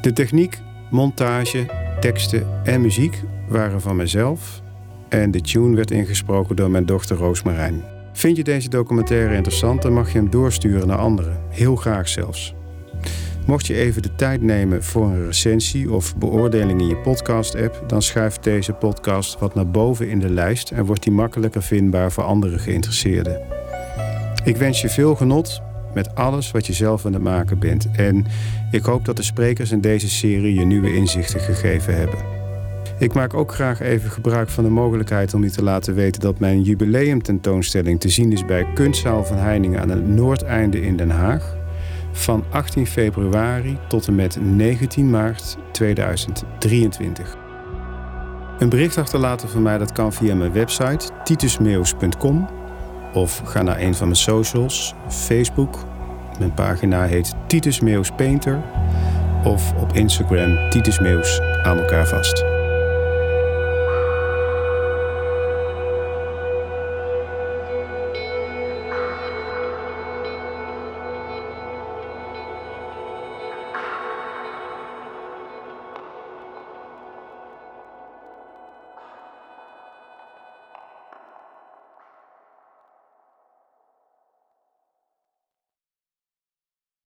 De techniek, montage, teksten en muziek waren van mezelf en de tune werd ingesproken door mijn dochter Roosmarijn. Vind je deze documentaire interessant, dan mag je hem doorsturen naar anderen. Heel graag zelfs. Mocht je even de tijd nemen voor een recensie of beoordeling in je podcast-app, dan schuift deze podcast wat naar boven in de lijst en wordt die makkelijker vindbaar voor andere geïnteresseerden. Ik wens je veel genot met alles wat je zelf aan het maken bent en ik hoop dat de sprekers in deze serie je nieuwe inzichten gegeven hebben. Ik maak ook graag even gebruik van de mogelijkheid om je te laten weten dat mijn jubileumtentoonstelling te zien is bij Kunstzaal van Heiningen aan het Noordeinde in Den Haag. Van 18 februari tot en met 19 maart 2023. Een bericht achterlaten van mij dat kan via mijn website titusmeus.com of ga naar een van mijn socials, Facebook. Mijn pagina heet Titus Meus Painter of op Instagram Titus Meus aan elkaar vast.